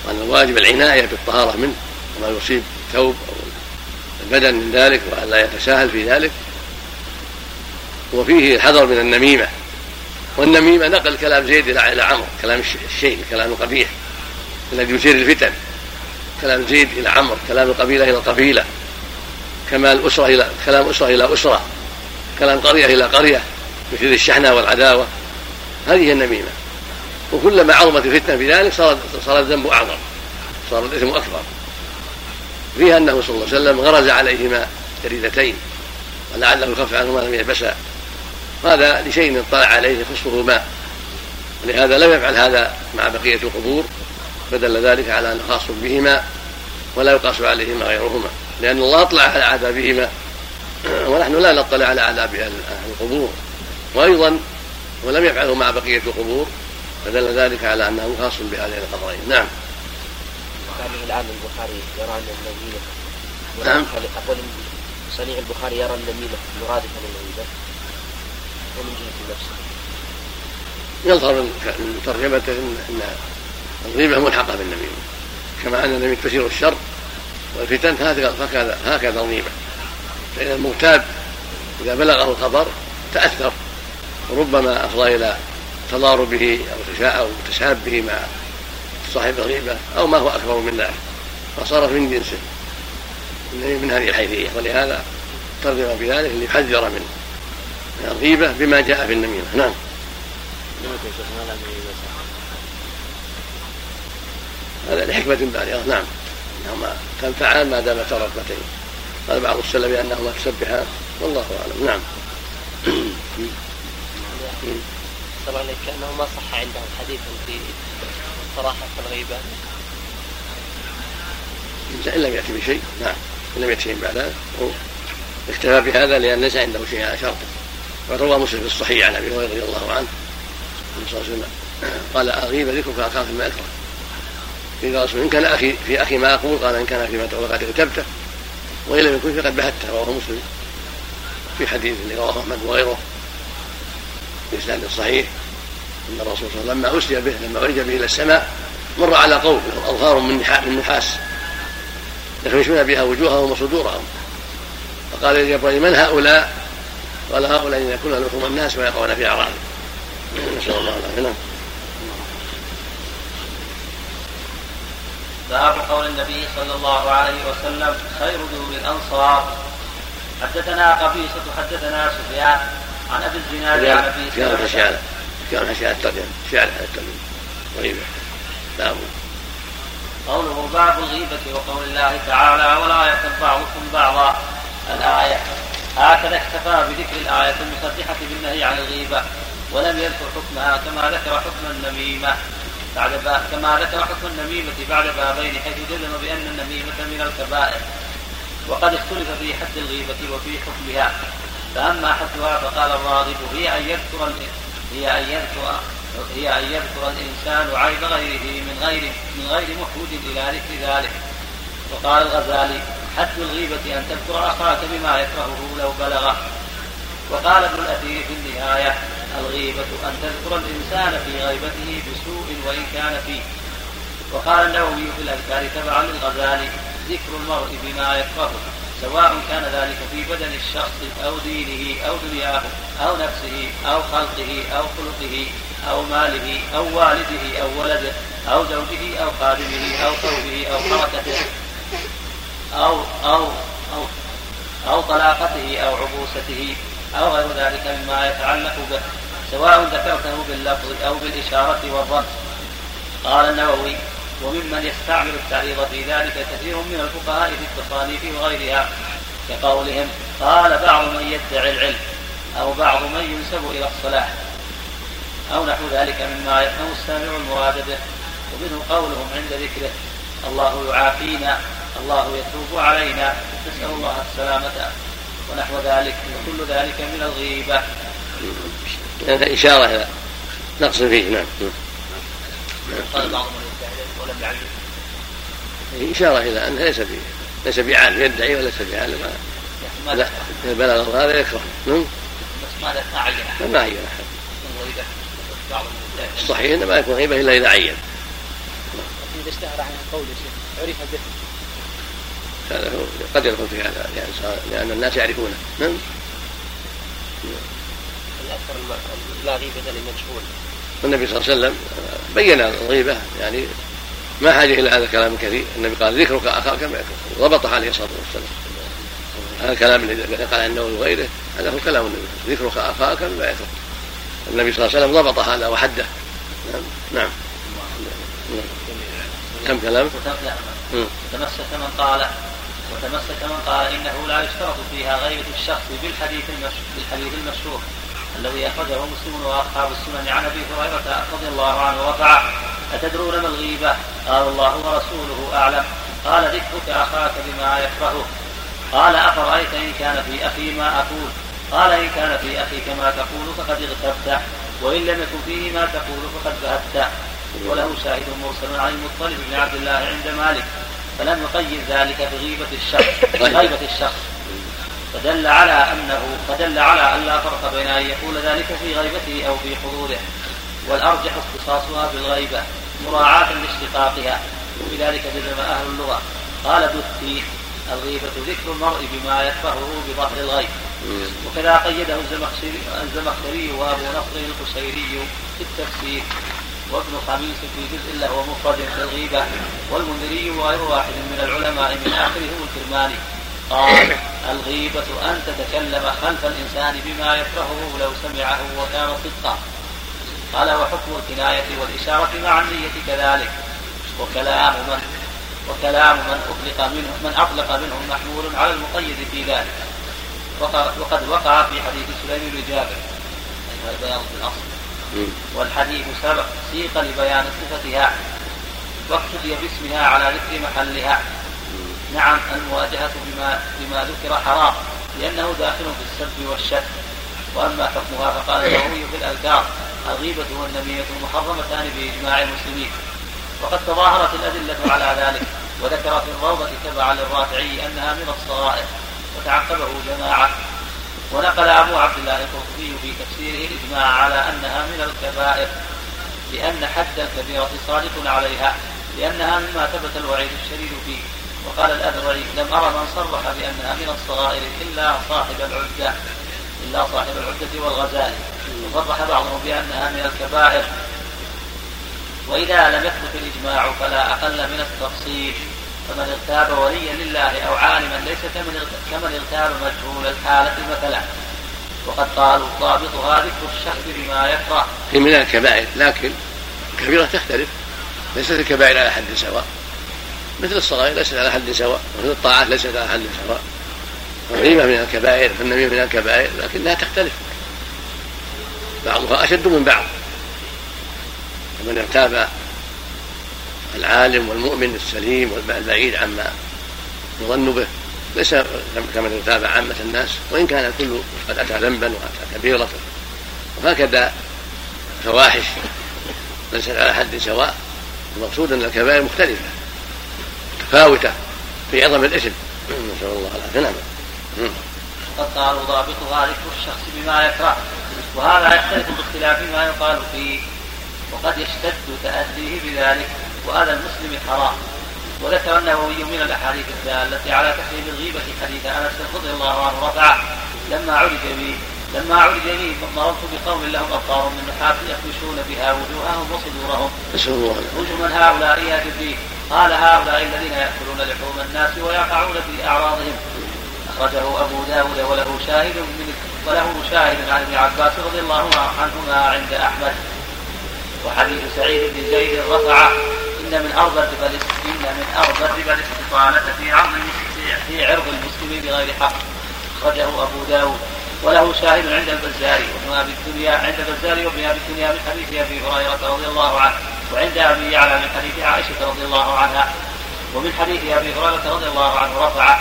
وأن الواجب العناية بالطهارة منه وما يصيب الثوب أو البدن من ذلك وأن لا يتساهل في ذلك. وفيه الحذر من النميمة والنميمة نقل كلام زيد إلى عمرو كلام الشيء كلام قبيح الذي يثير الفتن. كلام زيد إلى عمرو كلام القبيله إلى القبيله كما الأسرة إلى كلام أسرة إلى أسرة. كلام قرية إلى قرية مثل الشحنة والعداوة. هذه النميمة. وكلما عظمت الفتنة بذلك صار صار الذنب أعظم صار الإثم أكبر. فيها أنه صلى الله عليه وسلم غرز عليهما جريدتين ولعله يخفف عنهما لم يلبسا. هذا لشيء اطلع عليه يخصه ماء ولهذا لم يفعل هذا مع بقية القبور فدل ذلك على أنه خاص بهما ولا يقاس عليهما غيرهما. لأن الله أطلع على عذابهما. ونحن لا نطلع على عذاب أهل القبور. وأيضا ولم يفعله مع بقية القبور فدل ذلك على أنه خاص بهذين القبرين نعم. الآن البخاري يرى أن النميمة نعم. أقول صنيع البخاري يرى النميمة مرادفة للغيبة ومن جهة النفس. يظهر من ترجمته أن الغيبة ملحقة بالنميمة. كما أن النميمة تثير الشر والفتن هكذا هكذا الغيبة. فإن المغتاب إذا بلغه الخبر تأثر. وربما أفضى إلى تضاربه أو أو تشابه مع صاحب الغيبة أو ما هو أكبر من ذلك. فصارت من جنسه. من هذه الحيثية. ولهذا ترجم بذلك ليحذر من الغيبة بما جاء في النميمة. نعم. هذا لحكمة بالغة. نعم. انهما تنفعان ما دامتا ركبتين قال بعض السلف انهما تسبحان والله أعلم. نعم. عليك كانه ما صح عندهم حديث في الصراحه في الغيبة. إن لم يأتي بشيء نعم. إن لم يأتي بعد اكتفى بهذا لأن ليس عنده شيء على شرطه. وروى مسلم في الصحيح عن أبي هريرة رضي الله عنه. النبي صلى الله عليه وسلم قال أغيب ذكرك أخاك ما أكره إذا رسول إن كان أخي في أخي ما أقول قال إن كان أخي ما تقول فقد اغتبته وإن لم يكن فقد بهته. رواه مسلم. في حديث رواه أحمد وغيره. بإسناد صحيح أن الرسول صلى الله عليه وسلم لما به لما عرج به إلى السماء مر على قوم أظهار من من نحاس. يخمشون بها وجوههم وصدورهم. فقال يا جبريل من هؤلاء؟ قال هؤلاء يكون لحوم الناس ويقعون في أعراضهم نسأل الله العافية. نعم. باب قول النبي صلى الله عليه وسلم خير دور الأنصار. حدثنا قبيصة حدثنا سفيان. عن ابي الزناد عن ابي سلمة كان كان حشاء الترجمة شعر على الترجمة غيبة باب قوله باب الغيبة وقول الله تعالى ولا يغتب بعضكم بعضا. الآية. هكذا اكتفى بذكر الآية المصدحة بالنهي عن الغيبة ولم يذكر حكمها كما ذكر حكم النميمة. بعد باب كما ذكر حكم النميمة بعد بابين حيث جزم بأن النميمة من الكبائر. وقد اختلف في حد الغيبة وفي حكمها. فأما حدها فقال الراغب هي أن يذكر هي أن يذكر هي أن يذكر الإنسان عيب غيره من غير من غير محوج إلى ذكر ذلك. وقال الغزالي حد الغيبة أن تذكر أخاك بما يكرهه لو بلغه. وقال ابن الأثير في النهاية الغيبة أن تذكر الإنسان في غيبته بسوء وإن كان فيه. وقال النووي في الأذكار تبعا للغزالي ذكر المرء بما يكرهه. سواء كان ذلك في بدن الشخص أو دينه أو دنياه أو نفسه أو خلقه أو خلقه أو ماله أو والده أو ولده أو زوجه أو خادمه أو ثوبه أو حركته أو أو أو أو طلاقته أو عبوسته أو غير ذلك مما يتعلق به سواء ذكرته باللفظ أو بالإشارة والرمز قال النووي وممن يستعمل التعريض في ذلك كثير من الفقهاء في التصانيف وغيرها كقولهم قال بعض من يدعي العلم أو بعض من ينسب إلى الصلاح. أو نحو ذلك مما يفهم السامع المراد به ومنه قولهم عند ذكره الله يعافينا الله يتوب علينا نسأل الله السلامة. ونحو ذلك وكل ذلك من الغيبة. هذا إشارة إلى نقص فيه نعم. قال بعضهم ولم يعلم إشارة إلى أنه ليس فيه ليس بعالم يدعي وليس بعالم. لا بلغ هذا يكره. نعم بس ما عين أحد. ما عين أحد. الصحيح إنما يكون غيبة إلا إذا عين. إذا اشتهر عن القول يا شيخ عرف به. هذا قد يكون في هذا يعني لأن الناس يعرفونه. نعم. الاكثر لا غيبة لمجهول. النبي صلى الله عليه وسلم بين الغيبة يعني ما حاجة إلى هذا الكلام الكثير النبي قال ذكرك أخاك ما ضبطه عليه الصلاة والسلام. هذا الكلام الذي قال عنه وغيره هذا هو كلام النبي. ذكرك أخاك بما يكره النبي صلى الله عليه وسلم ضبط هذا وحده. نعم. نعم, كم كلام؟ تمسك من قال وتمسك من قال إنه لا يشترط فيها غيبة الشخص بالحديث بالحديث المشهور الذي أخرجه مسلم وأصحاب السنن عن أبي هريرة رضي الله عنه رفعه أتدرون ما الغيبة؟ قال الله ورسوله أعلم. قال ذكرك أخاك بما يكرهه قال أفرأيت إن كان في أخي ما أقول؟ قال إن كان في أخيك ما تقول فقد اغتبته. وإن لم يكن فيه ما تقول فقد بهته. وله شاهد مرسل عن المطلب بن عبد الله عند مالك. فلم يقيد ذلك بغيبة الشخص. غيبة الشخص. فدل على أنه فدل على أن لا فرق بين أن يقول ذلك في غيبته أو في حضوره. والأرجح اختصاصها بالغيبة مراعاة لاشتقاقها. وبذلك جزم أهل اللغة. قال دثي الغيبة ذكر المرء بما يكرهه بظهر الغيب. وكذا قيده الزمخشري الزمخشري وأبو نصر القشيري في التفسير. وابن خميس في جزء له مفرد في الغيبة. والمنذري وغير واحد من العلماء من آخرهم الكرماني. قال الغيبة أن تتكلم خلف الإنسان بما يكرهه لو سمعه وكان صدقا. قال وحكم الكناية والإشارة مع النية كذلك. وكلام من وكلام من أطلق منه من أطلق منهم محمول على المقيد في ذلك. وقد وقع في حديث سليم بن جابر. هذا بيان في الأصل والحديث سبق سيق لبيان صفتها. واقتدي باسمها على ذكر محلها. نعم المواجهة بما بما ذكر حرام لأنه داخل في السب والشك وأما حكمها فقال النووي في الأذكار الغيبة والنميمة محرمتان بإجماع المسلمين. وقد تظاهرت الأدلة على ذلك وذكر في الروضة تبعا للرافعي أنها من الصغائر وتعقبه جماعة. ونقل أبو عبد الله القرطبي في تفسيره الإجماع على أنها من الكبائر لأن حد الكبيرة صادق عليها لأنها مما ثبت الوعيد الشديد فيه. وقال الأذرعي لم أرى من صرح بأنها من الصغائر إلا صاحب العدة إلا صاحب العدة والغزال. وصرح بعضهم بأنها من الكبائر وإذا لم يثبت الإجماع فلا أقل من التفصيل فمن اغتاب وليا لله أو عالما ليس كمن كمن اغتاب مجهول الحالة مثلا. وقد قالوا ضابطها ذكر الشخص بما يكره. هي من الكبائر لكن الكبيرة تختلف ليست الكبائر على حد سواء. مثل الصغائر ليست على حد سواء مثل الطاعات ليست على حد سواء. الغيبة من الكبائر والنميمة من الكبائر لكنها تختلف. بعضها أشد من بعض. فمن ارتاب العالم والمؤمن السليم والبعيد عما يظن به ليس كمن ارتاب عامة الناس. وإن كان الكل قد أتى ذنبا وأتى كبيرة. وهكذا فواحش ليست على حد سواء. المقصود أن الكبائر مختلفة. متفاوتة في عظم الاسم. نسأل الله. العافية نعم. قد قالوا ضابطها ذكر الشخص بما يكره. وهذا يختلف باختلاف ما يقال فيه. وقد يشتد تأديه بذلك. وهذا المسلم حرام. وذكر النووي من الأحاديث الدالة على تحريم الغيبة حديث أنس رضي الله عنه رفعه. لما عرج به لما عرج به مررت بقوم لهم ابطار من نحاس يخدشون بها وجوههم وصدورهم. من هؤلاء يا جبريل. قال هؤلاء الذين ياكلون لحوم الناس ويقعون في أعراضهم. أخرجه أبو داود وله شاهد من وله شاهد عن ابن عباس رضي الله عنهما عند أحمد. وحديث سعيد بن زيد رفع إن من أرض الربا إن من أرض الربا الاستطالة في عرض في عرض المسلم بغير حق. أخرجه أبو داود. وله شاهد عند البزاري. وابن أبي الدنيا عند البزاري وابن أبي الدنيا من حديث أبي هريرة رضي الله عنه. وعند أبي يعلى من حديث عائشة رضي الله عنها ومن حديث أبي هريرة رضي الله عنه رفع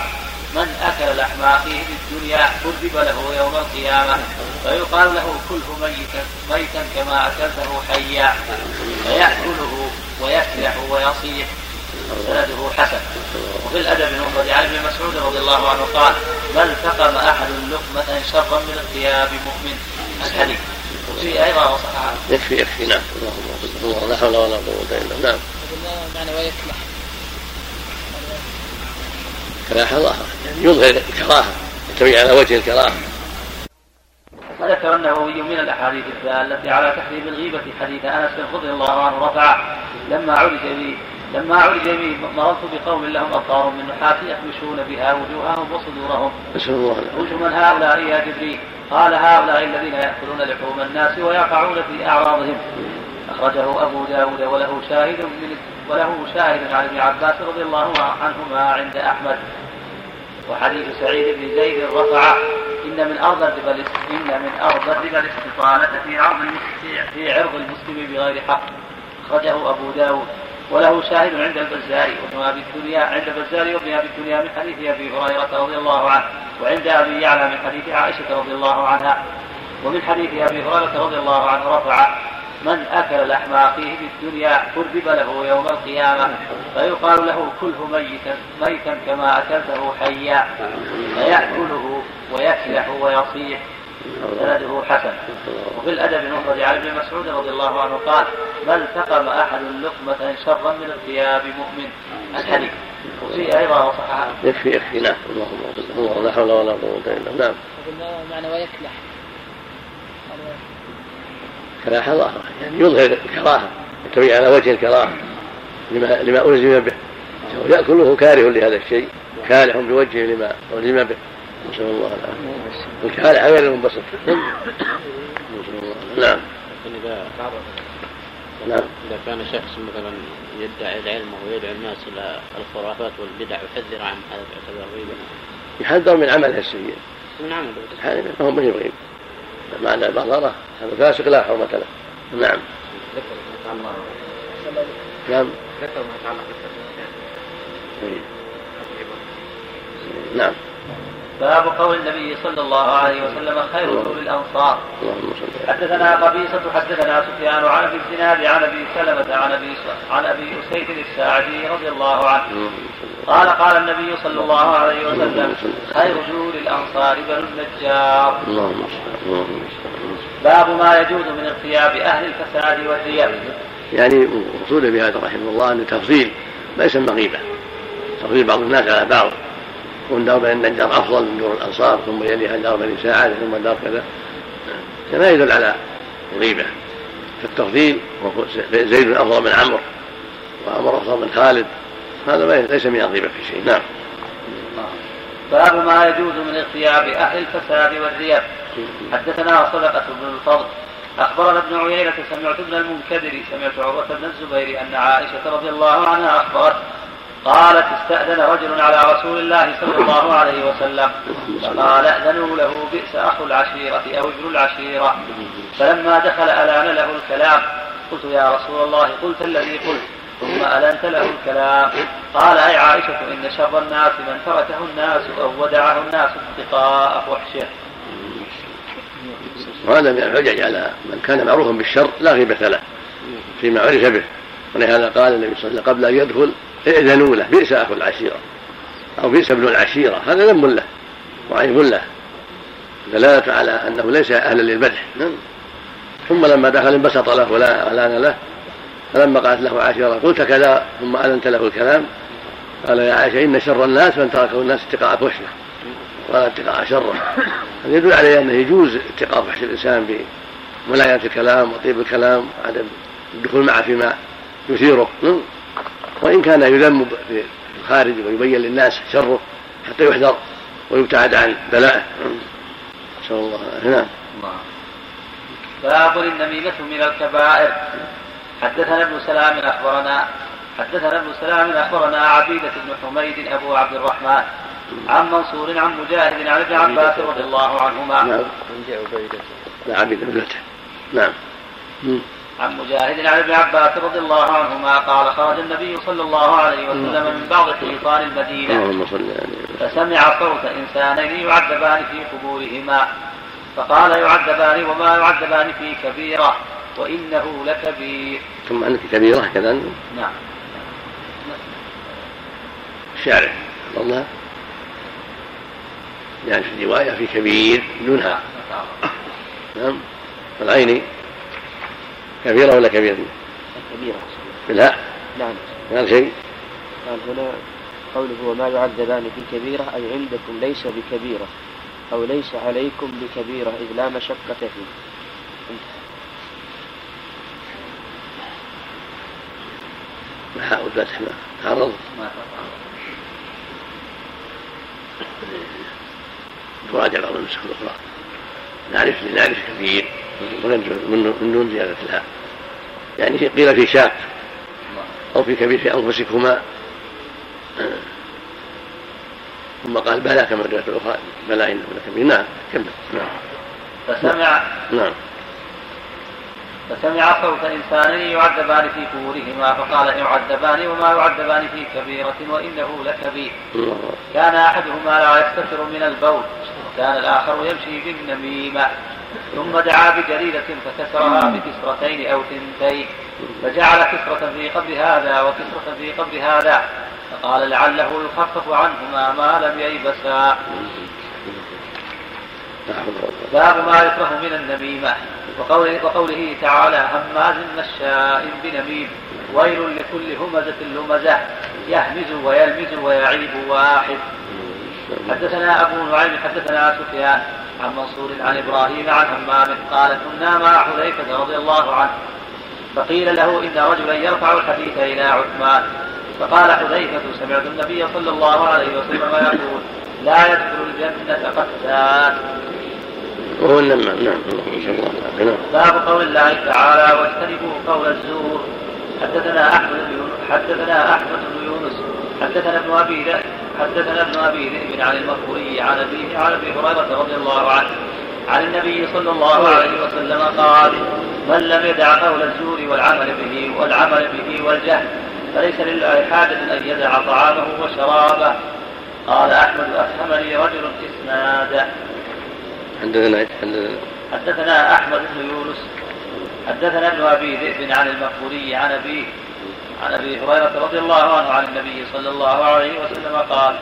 من أكل لحم أخيه في الدنيا كذب له يوم القيامة فيقال له كله ميتا ميتا كما أكلته حيا فيأكله ويفلح ويصيح سنده حسن. وفي الأدب المفرد عن ابن مسعود رضي الله عنه قال ما التقم أحد لقمة شرا من الثياب مؤمن. الحديث. وفي أيضا وصححه يكفي يكفي. نعم. الله لا حول ولا قوة إلا بالله. نعم. معنى ويكلح الله. يعني يظهر الكراهة. يتبع على وجه الكراهة. وذكر النووي من الأحاديث الدالة على تحريم الغيبة حديث أنس رضي الله عنه رفع لما عرج به لما عرج به مررت بقوم لهم أبصار من نحاس يخمشون بها وجوههم وصدورهم. وجه من هؤلاء يا جبريل؟ قال هؤلاء الذين يأكلون لحوم الناس ويقعون في أعراضهم. أخرجه أبو داود وله شاهد من وله شاهد عن ابن عباس رضي الله عنهما عند أحمد. وحديث سعيد بن زيد رفع إن من أرض الربا إن من أرض الربا الاستطالة في عرض في عرض المسلم بغير حق أخرجه أبو داود وله شاهد عند البزاري وابن أبي الدنيا عند البزاري وابن أبي الدنيا من حديث أبي هريرة رضي الله عنه وعند أبي يعلى من حديث عائشة رضي الله عنها ومن حديث أبي هريرة رضي الله عنه رفع من أكل لحم أخيه في الدنيا كذب له يوم القيامة فيقال له كله ميتا ميتا كما أكلته حيا فيأكله ويكلح ويصيح سنده حسن. وفي الأدب المفرد عن ابن مسعود رضي الله عنه قال ما التقم أحد لقمه شرا من الثياب مؤمن. الحديث. وفي أيضا وصححه يكفي يكفي. نعم اللهم لا حول ولا قوة إلا بالله. نعم. معنى ويكلح. كراهه ظاهرة. يعني يظهر الكراهه يتبع على وجه الكراهة. لما لما ألزم به. يأكله كاره لهذا الشيء. كالح بوجهه لما ألزم به. نسأل الله العافية الكالح غير المنبسط نسأل الله نعم. إذا نعم. إذا كان شخص مثلا يدعي العلم ويدعو الناس إلى الخرافات والبدع يحذر عن هذا يعتبر غيبة يحذر من عمله السيء من عمله ما هو من غيب معنى البصرة. هذا فاسق لا حرمة له. نعم. نعم. ذكر ما يتعلق نعم. باب قول النبي صلى الله عليه وسلم خير رسول الأنصار. حدثنا قبيصة حدثنا سفيان عن ابي الزناد عن أبي سلمة عن أبي عن أبي أسيد الساعدي رضي الله عنه. قال قال النبي صلى الله عليه وسلم خير رسول الأنصار بنو النجار. باب ما يجوز من اغتياب أهل الفساد والرياء. يعني مقصود بهذا رحمه الله أن التفضيل ما يسمى غيبه تفضيل بعض الناس على بعض. يكون دار بني النجار أفضل من دور الأنصار ثم يليها دار بني ساعد ثم دار كذا. كما يدل على الغيبه في التفضيل زيد أفضل من عمرو وعمر أفضل من خالد. هذا ليس من الغيبة في شيء. نعم. باب ما يجوز من اغتياب أهل الفساد والرياء. حدثنا صدقة بن الفضل. أخبرنا ابن عيينة سمعت ابن المنكدر سمعت عروة بن الزبير أن عائشة رضي الله عنها أخبرت قالت استأذن رجل على رسول الله صلى الله عليه وسلم فقال ائذنوا له بئس أخو العشيرة أو ابن العشيرة. فلما دخل ألان له الكلام قلت يا رسول الله قلت الذي قلت ثم ألنت له الكلام. قال أي عائشة إن شر الناس من تركه الناس أو ودعه الناس اتقاء فحشه. وهذا من الحجج على من كان معروفا بالشر لا غيبة له فيما عرف به. ولهذا قال النبي صلى الله عليه وسلم قبل أن يدخل ائذنوا له بئس أخو العشيرة. أو بئس ابن العشيرة هذا ذنب له وعيب له. دلالة على أنه ليس أهلا للمدح. نعم. ثم لما دخل انبسط له ولا الان له فلما قالت له عاشره قلت كذا ثم أذنت له الكلام. قال يا عائشة إن شر الناس من تركه الناس اتقاء فحشة. ولا اتقاء شره هذا يدل عليه أنه يجوز اتقاء فحش الإنسان بملاينه الكلام وطيب الكلام وعدم الدخول معه فيما يثيره. نعم. وإن كان يذم في الخارج ويبين للناس شره حتى يحذر ويبتعد عن بلائه نسأل الله نعم. باب النميمة من الكبائر. حدثنا ابن سلام أخبرنا حدثنا ابن سلام أخبرنا عبيدة بن حميد أبو عبد الرحمن عن منصور عن مجاهد عن ابن عباس رضي الله عنهما. نعم. عبيدة بن نعم. عن مجاهد عن ابن عباس رضي الله عنهما قال خرج النبي صلى الله عليه وسلم من بعض حيطان المدينة. فسمع صوت إنسانين يعذبان في قبورهما. فقال يعذبان وما يعذبان في كبيرة وإنه لكبير. ثم أنك كبيرة كذا؟ نعم. الشارع الله. يعني في روايه في كبير دونها. نعم. والعين كبيرة ولا كبيرة؟ كبيرة. بالهاء نعم. قال شيء. قال هنا قوله وما يعذبان في كبيرة أي عندكم ليس بكبيرة أو ليس عليكم بكبيرة إذ لا مشقة فيه. محاء الفتح ما تعرض. تراجع بعض النسخ الأخرى نعرف نعرف كثير من دون زيادة الهاء يعني قيل في شاق أو في كبير في أنفسكما. ثم قال بلى كما الرواية الأخرى. بلى إنه لكبير. نعم كمل. نعم. فسمع نعم. فسمع صوت إنسان يعذبان في قبورهما فقال يعذبان وما يعذبان في كبيرة وإنه لكبير. كان أحدهما لا يستتر من البول. وكان الآخر يمشي بالنميمة. ثم دعا بجريدة فكسرها بكسرتين أو ثنتين فجعل كسرة في قبر هذا وكسرة في قبر هذا فقال لعله يخفف عنهما ما لم ييبسا. باب ما يكره من النميمة وقوله, وقوله تعالى هماز مشاء بنميم ويل لكل همزة لمزة يهمز ويلمز ويعيب واحد. حدثنا أبو نعيم حدثنا سفيان عن منصور عن إبراهيم عن همام قال كنا مع حذيفة رضي الله عنه. فقيل له إن رجلا يرفع الحديث إلى عثمان. فقال حذيفة سمعت النبي صلى الله عليه وسلم يقول لا يدخل الجنة قتال وهو النمام نعم نعم باب قول الله تعالى واجتنبوا قول الزور. حدثنا أحمد بن حدثنا أحمد بن يونس حدثنا ابن أبي حدثنا ابن أبي ذئب عن المغفوري عن ابيه عن أبي هريرة رضي الله عنه عن النبي صلى الله عليه وسلم قال من لم يدع قول الزور والعمل به والعمل به والجهل فليس لله حاجة أن يدع طعامه وشرابه. قال أحمد أفهمني رجل إسناده حدثنا حدثنا أحمد بن يونس حدثنا ابن أبي ذئب عن المقبوري عن أبيه عن أبي هريرة رضي الله عنه عن النبي صلى الله عليه وسلم قال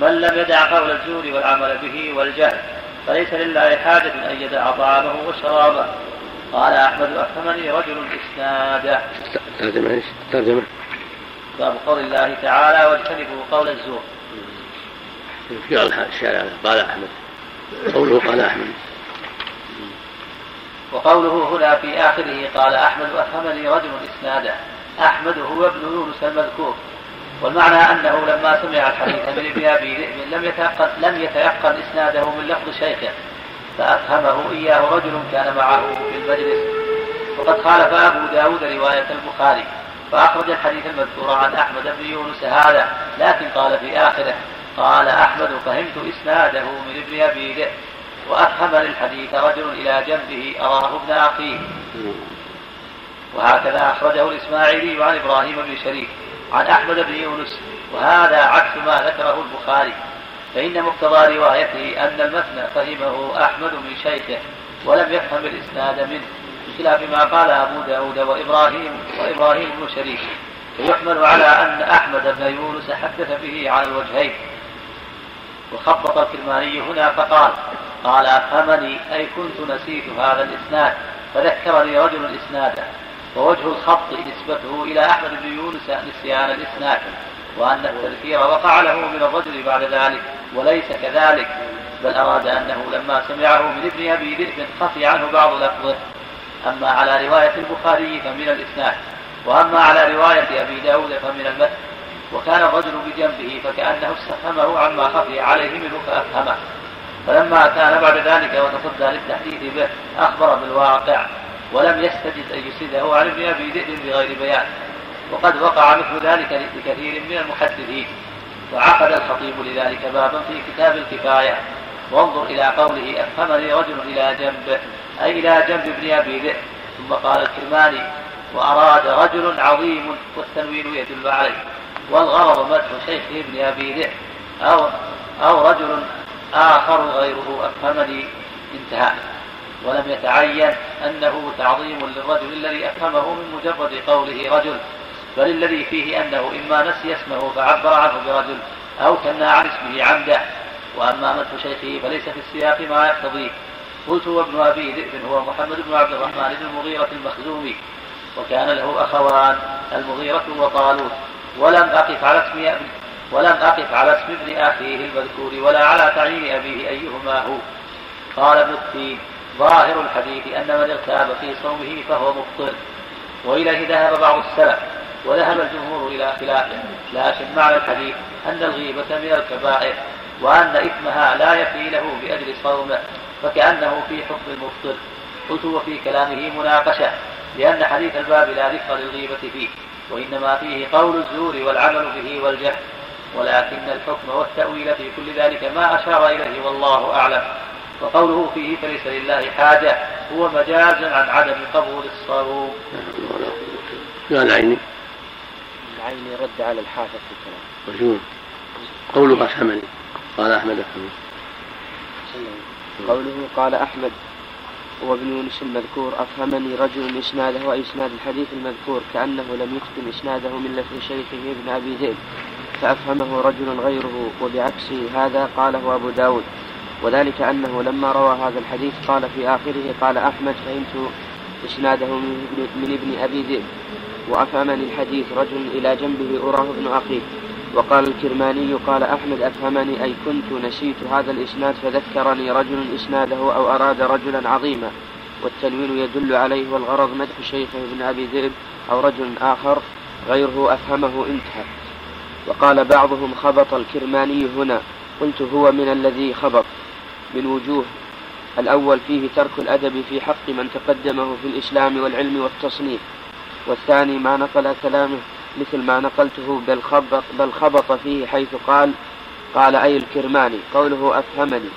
من لم يدع قول الزور والعمل به والجهل فليس لله حاجة أن يدع طعامه وشرابه. قال أحمد أفهمني رجل إسناده ترجمة إيش؟ ترجمة. باب قول الله تعالى واجتنبوا قول الزور. في الشارع قال أحمد. قوله قال أحمد. وقوله هنا في آخره قال أحمد أفهمني رجل إسناده أحمد هو ابن يونس المذكور. والمعنى أنه لما سمع الحديث من ابن أبي ذئب لم يتيقن لم يتيقن إسناده من لفظ شيخه فأفهمه إياه رجل كان معه في المجلس. وقد خالف أبو داود رواية البخاري فأخرج الحديث المذكور عن أحمد بن يونس هذا لكن قال في آخره قال أحمد فهمت إسناده من ابن أبي ذئب وأفهم للحديث رجل إلى جنبه أراه ابن أخيه. وهكذا أخرجه الإسماعيلي عن إبراهيم بن شريك عن أحمد بن يونس وهذا عكس ما ذكره البخاري. فإن مقتضى روايته أن المثنى فهمه أحمد من شيخه ولم يفهم الإسناد منه بخلاف ما قال أبو داود وإبراهيم وإبراهيم بن شريك. فيحمل على أن أحمد بن يونس حدث به على الوجهين. وخبط الكرماني هنا فقال قال أفهمني أي كنت نسيت هذا الإسناد؟ فذكرني رجل إسناده ووجه الخط نسبته إلى أحمد بن يونس نسيان الإسناد وأن التذكير وقع له من الرجل بعد ذلك وليس كذلك بل أراد أنه لما سمعه من ابن أبي ذئب خفي عنه بعض لفظه. أما على رواية البخاري فمن الإسناد وأما على رواية أبي داود فمن المتن وكان الرجل بجنبه فكأنه استفهمه عما خفي عليه منه فأفهمه. فلما كان بعد ذلك وتصدى للتحديث به أخبر بالواقع. ولم يستجد أن يسنده عن ابن أبي ذئب بغير بيان. وقد وقع مثل ذلك لكثير من المحدثين. وعقد الخطيب لذلك بابا في كتاب الكفاية. وانظر إلى قوله أفهمني رجل إلى جنب أي إلى جنب ابن أبي ذئب. ثم قال الكرماني وأراد رجل عظيم والتنوين يدل عليه. والغرض مدح شيخ ابن أبي ذئب. أو أو رجل آخر غيره أفهمني انتهى. ولم يتعين أنه تعظيم للرجل الذي أفهمه من مجرد قوله رجل بل الذي فيه أنه إما نسي اسمه فعبر عنه برجل أو كنا عن اسمه عمدا. وأما مدح شيخه فليس في السياق ما يقتضيه. قلت وابن أبي ذئب هو محمد بن عبد الرحمن بن المغيرة المخزومي وكان له أخوان المغيرة وطالوت. ولم أقف على اسم ولم أقف على اسم ابن أخيه المذكور ولا على تعيين أبيه أيهما هو. قال ابن التين ظاهر الحديث أن من اغتاب في صومه فهو مبطل وإليه ذهب بعض السلف وذهب الجمهور إلى خلافه لكن معنى الحديث أن الغيبة من الكبائر وأن إثمها لا يفي له بأجل صومه فكأنه في حكم المبطل. قلت وفي كلامه مناقشة لأن حديث الباب لا ذكر للغيبة فيه وإنما فيه قول الزور والعمل به والجهل ولكن الحكم والتأويل في كل ذلك ما أشار إليه والله أعلم. وقوله فيه فليس لله حاجة هو مجاز عن عدم قبول الصوم. قال عيني العيني رد على الحافظ في الكلام. وشو قوله أفهمني قال أحمد أفهمني قوله قال أحمد. وابن يونس المذكور أفهمني رجل إسناده وإسناد الحديث المذكور كأنه لم يتقن إسناده من لفظ شيخه ابن أبي ذئب فأفهمه رجل غيره وبعكس هذا قاله أبو داود. وذلك أنه لما روى هذا الحديث قال في آخره قال أحمد فهمت إسناده من ابن أبي ذئب وأفهمني الحديث رجل إلى جنبه أراه ابن أخيه وقال الكرماني قال أحمد أفهمني أي كنت نسيت هذا الإسناد فذكرني رجل إسناده أو أراد رجلا عظيما والتنوين يدل عليه والغرض مدح شيخه ابن أبي ذئب أو رجل آخر غيره أفهمه انتهى. وقال بعضهم خبط الكرماني هنا قلت هو من الذي خبط. من وجوه الأول فيه ترك الأدب في حق من تقدمه في الإسلام والعلم والتصنيف. والثاني ما نقل كلامه مثل ما نقلته بل خبط, بل خبط فيه حيث قال قال أي الكرماني قوله أفهمني.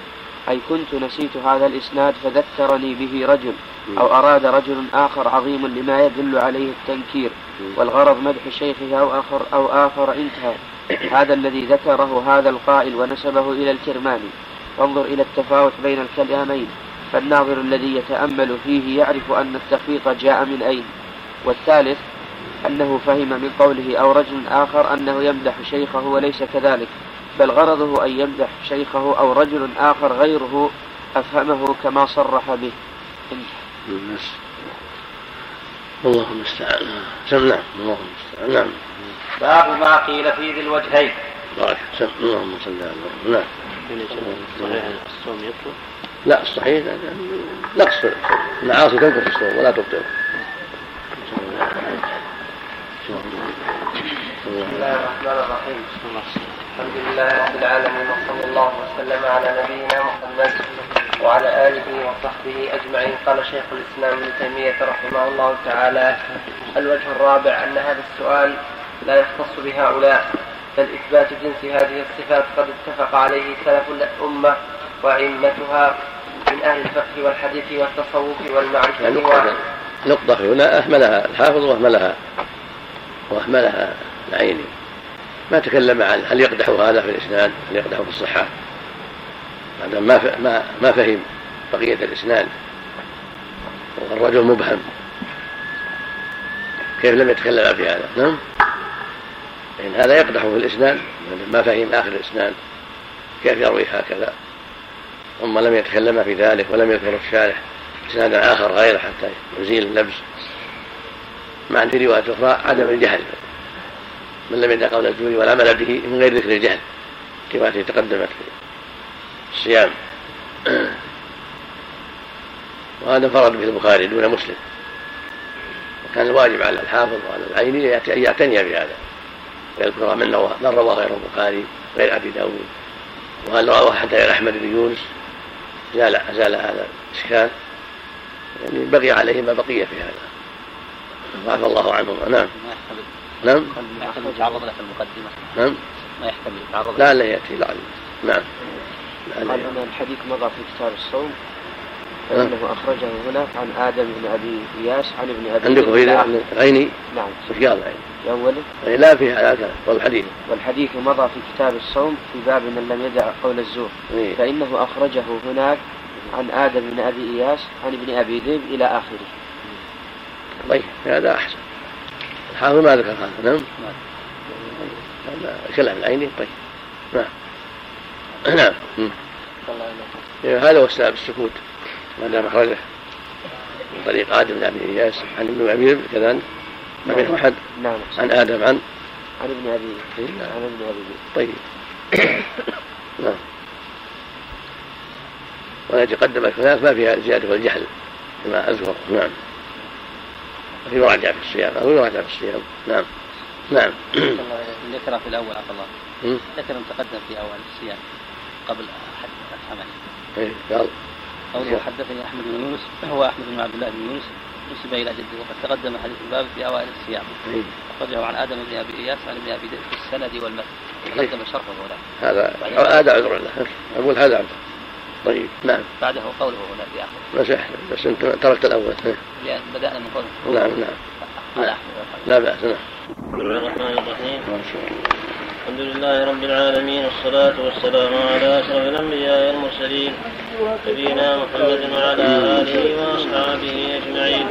أي كنت نسيت هذا الإسناد فذكرني به رجل أو أراد رجل آخر عظيم لما يدل عليه التنكير. والغرض مدح شيخه أو آخر أو آخر انتهى. هذا الذي ذكره هذا القائل ونسبه إلى الكرماني. فانظر إلى التفاوت بين الكلامين فالناظر الذي يتأمل فيه يعرف أن التخفيق جاء من أين. والثالث أنه فهم من قوله أو رجل آخر أنه يمدح شيخه وليس كذلك بل غرضه أن يمدح شيخه أو رجل آخر غيره أفهمه كما صرح به. الله المستعان. نعم الله المستعان. نعم. باب ما قيل في ذي الوجهين. بارك اللهم صل على نعم. صحيح الصوم يطلب لا الصحيح نقص المعاصي تنقص الصوم ولا تبطل. بسم الله الرحمن الرحيم. الحمد لله رب العالمين وصلى الله وسلم على نبينا محمد وعلى آله وصحبه أجمعين. قال شيخ الإسلام ابن تيمية رحمه الله تعالى الوجه الرابع أن هذا السؤال لا يختص بهؤلاء. بل اثبات جنس هذه الصفات قد اتفق عليه سلف الأمة وائمتها من أهل الفقه والحديث والتصوف والمعرفة يعني نقطة نقطة هنا. أهملها الحافظ وأهملها وأهملها العيني. ما تكلم عن هل يقدح هذا في الإسناد هل يقدح في الصحة. هذا ما ما ما فهم بقية الإسناد. والرجل مبهم. كيف لم يتكلم في هذا؟ نعم؟ إن هذا يقدح في الإسناد ما فهم آخر الإسناد كيف يروي هكذا؟ ثم لم يتكلم في ذلك ولم يذكر الشارح إسنادا آخر غيره حتى يزيل اللبس مع في رواية أخرى عدم الجهل. من لم يدع قول الزور والعمل به من غير ذكر الجهل كما تقدمت في الصيام. وهذا انفرد به البخاري دون مسلم. وكان الواجب على الحافظ وعلى العيني أن يعتني بهذا. ويذكر من من روى غير البخاري غير أبي داود. وهل رواه حتى غير أحمد بن يونس؟ زال زال هذا الاشكال يعني بقي عليه ما بقي في هذا. وعفى الله عنه. نعم. نعم. ما يحتمل يتعرض له في المقدمة. نعم. ما يحتمل يتعرض لا لا يأتي لا نعم. قال الحديث مضى في كتاب الصوم. فإنه أخرجه هناك عن آدم بن أبي إياس عن ابن أبي عندكم في العيني نعم. وش قال العيني؟ في أوله لا في هذا والحديث. والحديث مضى في كتاب الصوم في باب من لم يدع قول الزور. إيه. فإنه أخرجه هناك عن آدم بن أبي إياس عن ابن أبي ذئب إلى آخره. طيب هذا أحسن. الحافظ ما ذكر هذا نعم؟ هذا كلام العيني طيب. نعم. نعم. هذا هو السبب السكوت. ما دام أخرجه من طريق آدم بن أبي إياس عن ابن ذئب كذلك ما بين أحد؟ نعم. عن آدم عن؟ عن ابن أبي إيه. عن ابن ذئب طيب. نعم. والتي قدمت هناك ما فيها زيادة والجهل كما أذكر. نعم. في مراجعة في الصيام أو مراجعة في الصيام. نعم. نعم. ذكر في الأول عفى الله. ذكر تقدم في أول الصيام قبل حديث الحمل. إيه قال. قوله حدثني أحمد بن يونس هو أحمد بن عبد الله بن يونس نسب إلى جده وقد تقدم حديث الباب في أوائل الصيام. إيه. أخرجه عن آدم بن أبي إياس عن ابن أبي ذئب في السند والمتن. تقدم شرحه هنا هذا هذا عذر له أقول هذا عذر طيب نعم. بعده قوله هنا في بس احسن بس أنت تركت الأول. إيه. لأن بدأنا من قوله. نعم نعم. والحديث. لا بأس نعم. بسم الله الرحمن الرحيم. ما شاء الله. الحمد لله رب العالمين والصلاة والسلام على أشرف الأنبياء والمرسلين نبينا محمد وعلى آله وأصحابه أجمعين.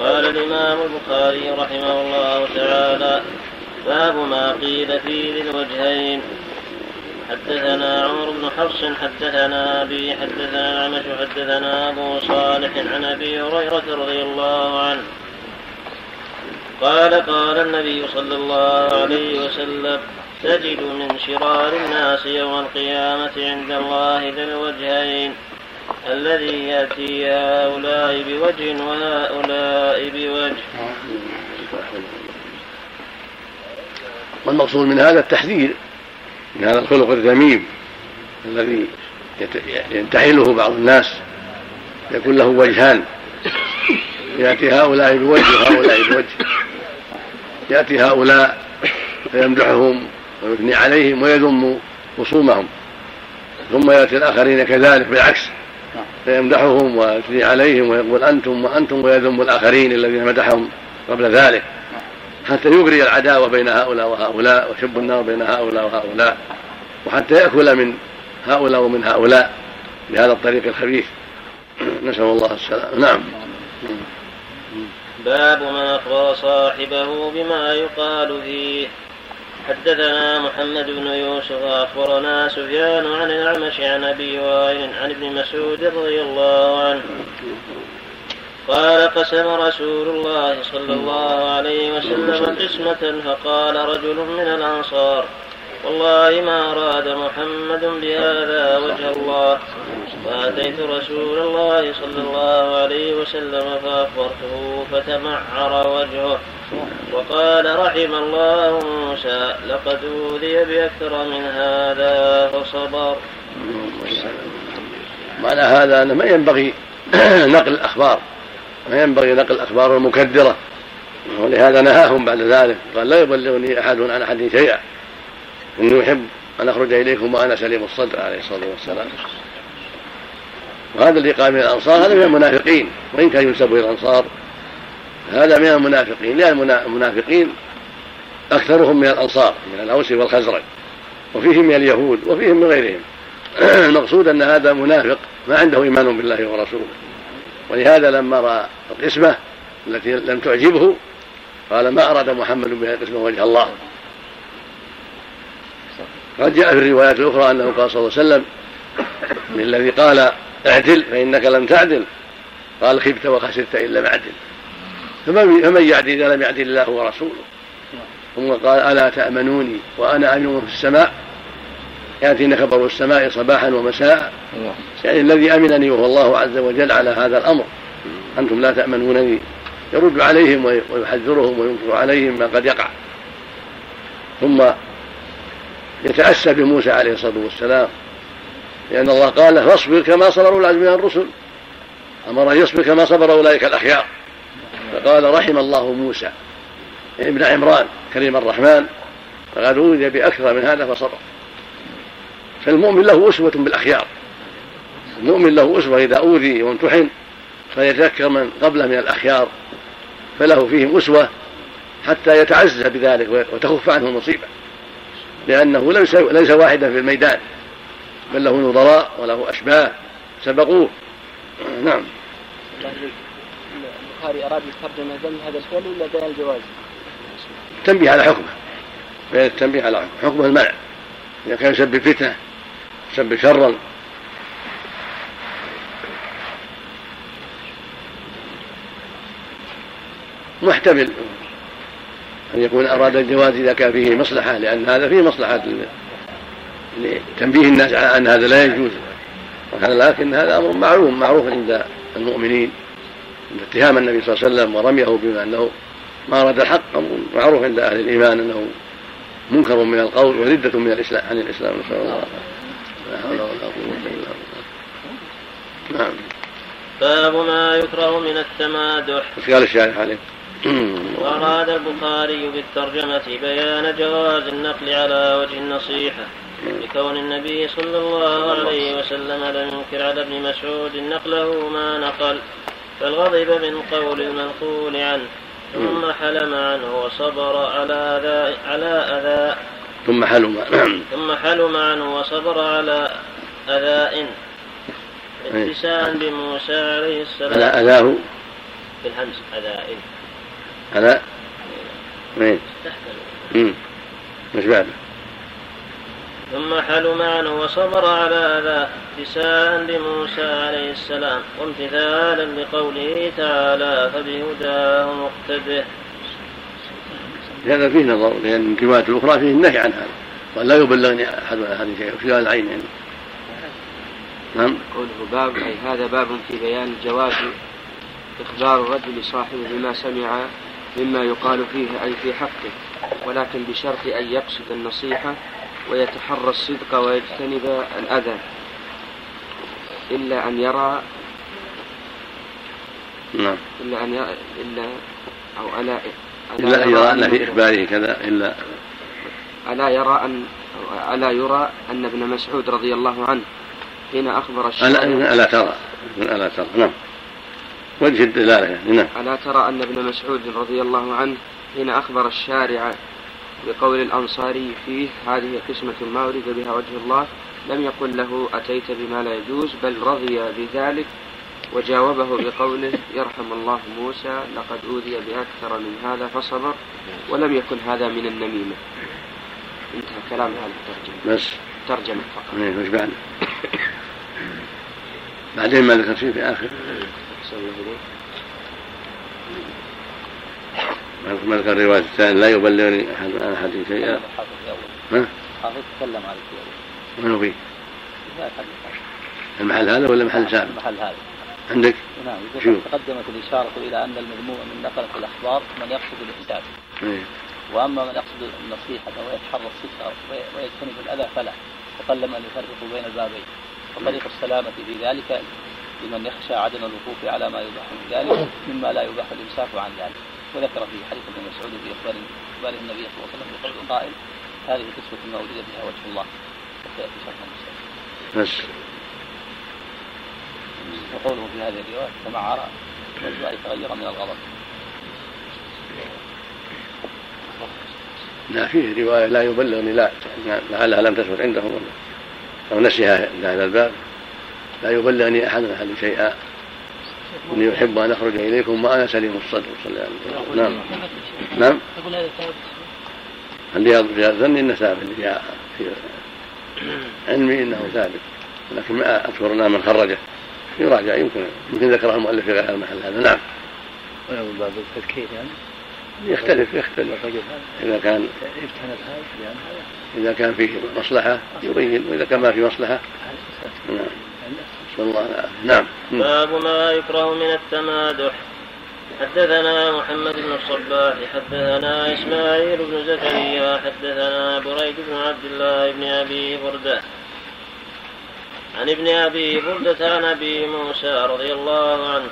قال الإمام البخاري رحمه الله تعالى باب ما قيل في ذي الوجهين. حدثنا عمر بن حفص حدثنا أبي حدثنا الأعمش حدثنا أبو صالح عن أبي هريرة رضي الله عنه. قال قال النبي صلى الله عليه وسلم تجد من شرار الناس يوم القيامة عند الله ذا الوجهين الذي يأتي هؤلاء بوجه وهؤلاء بوجه. والمقصود من هذا التحذير؟ من هذا الخلق الذميم الذي ينتحله بعض الناس يكون له وجهان. يأتي هؤلاء بوجه وهؤلاء بوجه. يأتي هؤلاء فيمدحهم ويثني عليهم ويذم خصومهم. ثم يأتي الآخرين كذلك بالعكس. فيمدحهم ويثني عليهم ويقول أنتم وأنتم ويذم الآخرين الذين مدحهم قبل ذلك. حتى يغري العداوة بين هؤلاء وهؤلاء وشب النار بين هؤلاء وهؤلاء. وحتى يأكل من هؤلاء ومن هؤلاء بهذا الطريق الخبيث. نسأل الله السلامة. نعم. باب من أخبر صاحبه بما يقال فيه. حدثنا محمد بن يوسف أخبرنا سفيان عن الأعمش عن أبي وائل عن ابن مسعود رضي الله عنه. قال قسم رسول الله صلى الله عليه وسلم قسمة فقال رجل من الأنصار والله ما أراد محمد بهذا وجه الله. فأتيت رسول الله صلى الله عليه وسلم فأخبرته فتمعر وجهه. وقال رحم الله موسى لقد أوذي بأكثر من هذا فصبر. معنى هذا ما ينبغي نقل الأخبار. ما ينبغي نقل الأخبار المكدرة. ولهذا نهاهم بعد ذلك. قال لا يبلغني أحد عن أحد شيئا. إني أحب أن أخرج إليكم وأنا سليم الصدر عليه الصلاة والسلام. وهذا اللي قال من الأنصار هذا من المنافقين. وإن كان ينسب إلى الأنصار هذا من المنافقين. لأن المنافقين أكثرهم من الأنصار من الأوس والخزرج. وفيهم من اليهود وفيهم من غيرهم. المقصود أن هذا منافق ما عنده إيمان بالله ورسوله. ولهذا لما رأى القسمة التي لم تعجبه قال ما أراد محمد بها قسمة وجه الله. قد جاء في الروايات الأخرى أنه قال صلى الله عليه وسلم من الذي قال اعدل فإنك لم تعدل. قال خبت وخسرت إن لم أعدل. فمن يعدل إذا لم يعدل الله ورسوله. ثم قال ألا تأمنوني وأنا أمين في السماء؟ يأتينا خبر السماء صباحا ومساء. يعني الذي أمنني وهو الله عز وجل على هذا الأمر. أنتم لا تأمنونني. يرد عليهم ويحذرهم وينكر عليهم ما قد يقع. ثم يتأسى بموسى عليه الصلاة والسلام لأن الله قال له فاصبر كما صبر العزم من الرسل أمر أن يصبر كما صبر أولئك الأخيار فقال رحم الله موسى ابن عمران كريم الرحمن فقد أوذي بأكثر من هذا فصبر. فالمؤمن له أسوة بالأخيار. المؤمن له أسوة إذا أوذي وامتحن فيتذكر من قبله من الأخيار فله فيهم أسوة حتى يتعزى بذلك وتخف عنه المصيبة. لأنه ليس ليس واحدا في الميدان بل له نظراء وله أشباه سبقوه. نعم. البخاري أراد يترجم ذم هذا الفعل ولا بيان الجواز؟ تنبيه على حكمه. بيان التنبيه على حكمه. حكمه المنع. إذا كان يسبب فتنة يسبب شرا. محتمل. أن يكون أراد الجواز إذا كان فيه مصلحة لأن هذا فيه مصلحة لتنبيه الناس على أن هذا لا يجوز. لكن هذا أمر معلوم معروف عند المؤمنين عند اتهام النبي صلى الله عليه وسلم ورميه بما أنه ما أراد الحق. أمر معروف عند أهل الإيمان أنه منكر من القول وردة من الإسلام عن الإسلام. نسأل الله لا حول ولا قوة إلا بالله. نعم. باب ما يكره من التمادح. إيش قال الشارح عليه؟ وأراد البخاري بالترجمة بيان جواز النقل على وجه النصيحة لكون النبي صلى الله عليه وسلم لم ينكر على ابن مسعود نقله ما نقل فالغضب من قول المنقول عنه ثم حلم عنه وصبر على أذى على أذى ثم حلم ثم حلم عنه وصبر على أذى اتساء بموسى عليه السلام. على أذاه. بالهمز أذى على؟ امم مش بعده ثم حلم عنه وصبر على أذاه اتساء لموسى عليه السلام وامتثالا لقوله تعالى فبهداه مقتده هذا فيه نظر لأن الروايات الأخرى فيه النهي عن هذا وأن لا يبلغني أحد عن هذه شيء في العين يعني. نعم قوله باب أي هذا باب في بيان جواز إخبار الرجل صاحبه بما سمع مما يقال فيه أي في حقه ولكن بشرط أن يقصد النصيحة ويتحرى الصدق ويجتنب الأذى. إلا أن يرى نعم. إلا أن يرى إلا أو ألا إلا أن يرى أن في إخباره كذا إلا ألا يرى أن ألا يرى أن ابن مسعود رضي الله عنه حين أخبر الشارع ألا, ألا ترى ألا ترى نعم. وجه الدلالة. يعني نعم. ألا ترى أن ابن مسعود رضي الله عنه حين أخبر الشارع بقول الأنصاري فيه هذه قسمة ما أريد بها وجه الله لم يقل له أتيت بما لا يجوز بل رضي بذلك وجاوبه بقوله يرحم الله موسى لقد أوذي بأكثر من هذا فصبر ولم يكن هذا من النميمة. انتهى كلام هذا الترجمة. بس. ترجمة فقط. إيه وش بعد؟ بعدين ما ذكر شيء في آخر. ما ذكر الرواية الثانية لا يبلغني أحد عن أحد شيئا ها؟ حافظ تكلم على الكتاب من هو فيه؟ المحل هذا ولا محل سابق؟ المحل هذا عندك؟ نعم شوف. تقدمت الإشارة إلى أن المذموم من نقلة الأخبار من يقصد الإحسان إيه. وأما من يقصد النصيحة ويتحرى الصدق ويجتنب الأذى فلا وقل من يفرق بين البابين وطريق السلامة في ذلك لمن يخشى عدم الوقوف على ما يباح من ذلك مما لا يباح الإمساك عن ذلك. وذكر في حديث ابن مسعود في إخبار إخبار النبي صلى الله عليه وسلم بقول قائل هذه قسمة ما وجد بها وجه الله. وسيأتي شرح المسلم. بس وقوله في هذه الرواية تمعر والجوع تغير من الغضب. لا فيه رواية لا يبلغني لا لعلها لم تثبت عندهم ولا أو نسيها عند هذا الباب. لا يبلغني أحد أحد شيئا إني أحب أن أخرج إليكم وأنا سليم الصدر. صلى الله عليه وسلم. نعم. نعم. هذا ثابت اللي في ظني إنه ثابت؟ في في علمي إنه ثابت. لكن ما أذكر انه من خرجه. يراجع يمكن يمكن ذكره المؤلف في غير المحل هذا. نعم. ويقول باب التذكير يعني. يختلف يختلف. هذا إذا كان هذا إذا كان فيه مصلحة يبين. وإذا كان ما في مصلحه نعم. الله نعم. باب ما يكره من التمادح. حدثنا محمد بن الصباح حدثنا إسماعيل بن زكريا حدثنا بريد بن عبد الله بن أبي بردة. عن ابن أبي بردة عن أبي موسى رضي الله عنه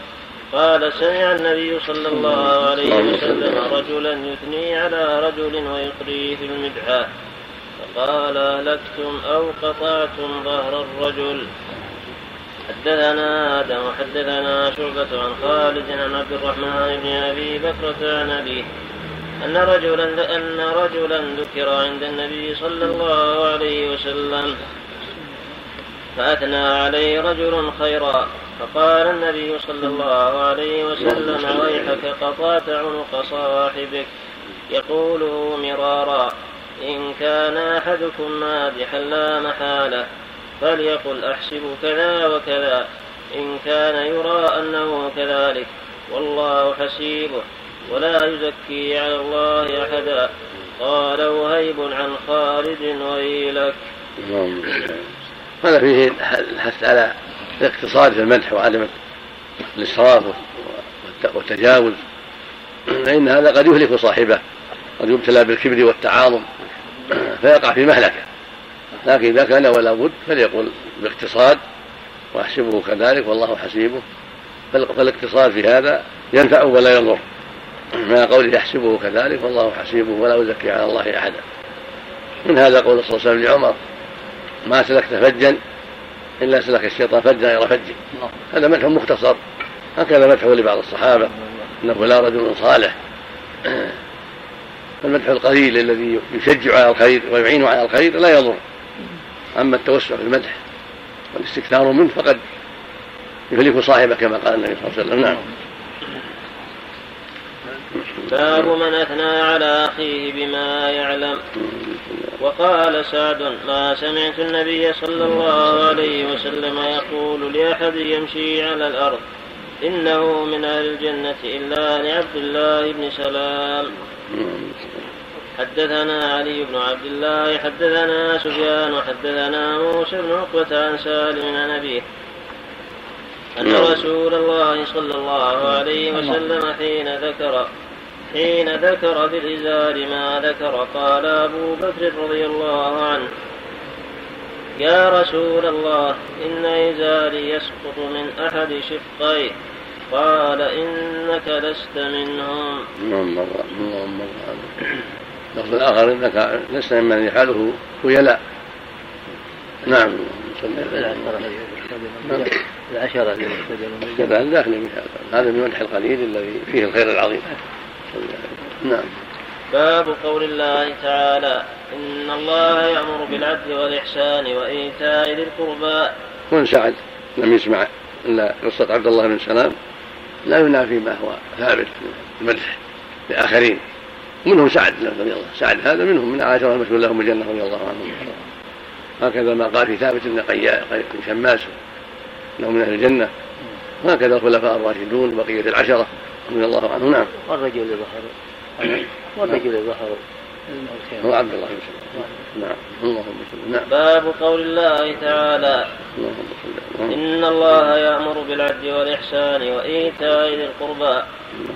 قال سمع النبي صلى الله عليه وسلم رجلا يثني على رجل ويقريه في المدحة فقال أهلكتم أو قطعتم ظهر الرجل؟ حدثنا آدم وحدثنا شعبة عن خالد عن عبد الرحمن بن أبي بكرة عن أبيه أن رجلا أن رجلا ذكر عند النبي صلى الله عليه وسلم فأثنى عليه رجل خيرا فقال النبي صلى الله عليه وسلم ويحك قطعت عنق صاحبك. يقوله مرارا إن كان أحدكم مادحا لا محالة. فليقل أحسب كذا وكذا إن كان يرى أنه كذلك والله حسيبه ولا يزكي على الله أحدا. قال وهيب عن خالد ويلك. هذا فيه الحث على الاقتصاد في المدح وعدم الإسراف والتجاوز. فإن هذا قد يهلك صاحبه قد يبتلى بالكبر والتعاظم فيقع في مهلكة. لكن إذا كان ولا بد فليقل باقتصاد وأحسبه كذلك والله حسيبه. فالاقتصاد في هذا ينفع ولا يضر. مع قوله يحسبه كذلك والله حسيبه ولا يزكي على الله أحدا. من هذا قول صلى الله عليه وسلم لعمر ما سلكت فجا إلا سلك الشيطان فجا غير فجه هذا مدح مختصر. هكذا مدحه لبعض الصحابة إنه لا رجل صالح. فالمدح القليل الذي يشجع على الخير ويعين على الخير لا يضر. أما التوسع في المدح والاستكثار منه فقد يهلك صاحبه كما قال النبي صلى الله عليه وسلم. نعم. باب من أثنى على أخيه بما يعلم. وقال سعد ما سمعت النبي صلى الله عليه وسلم يقول لأحد يمشي على الأرض إنه من أهل الجنة إلا لعبد الله بن سلام. حدثنا علي بن عبد الله حدثنا سفيان وحدثنا موسى بن عقبة عن سالم عن أبيه. أن رسول الله صلى الله عليه وسلم حين ذكر حين ذكر في الإزار ما ذكر قال أبو بكر رضي الله عنه يا رسول الله إن إزاري يسقط من أحد شقيه قال إنك لست منهم. اللهم اللفظ الآخر إنك لست ممن يفعله خيلاء نعم. العشرة كذلك داخل هذا من مدح القليل الذي فيه الخير العظيم. نعم. باب قول الله تعالى إن الله يأمر بالعدل والإحسان وإيتاء ذي القربى. من سعد لم يسمع إلا قصة عبد الله بن سلام لا ينافي ما هو ثابت من المدح لآخرين منهم سعد رضي الله سعد هذا منهم من عاشر المشهور لهم بالجنة رضي الله عنهم. هكذا ما قال في ثابت بن بن شماس انه من أهل الجنة. وهكذا الخلفاء الراشدون بقية العشرة رضي الله عنهم. نعم. والرجل ظهر. والرجل ظهر. هو عبد الله بن نعم. اللهم صل نعم. باب قول الله تعالى اللهم صل نعم. إن الله يأمر بالعدل والإحسان وإيتاء ذي القربى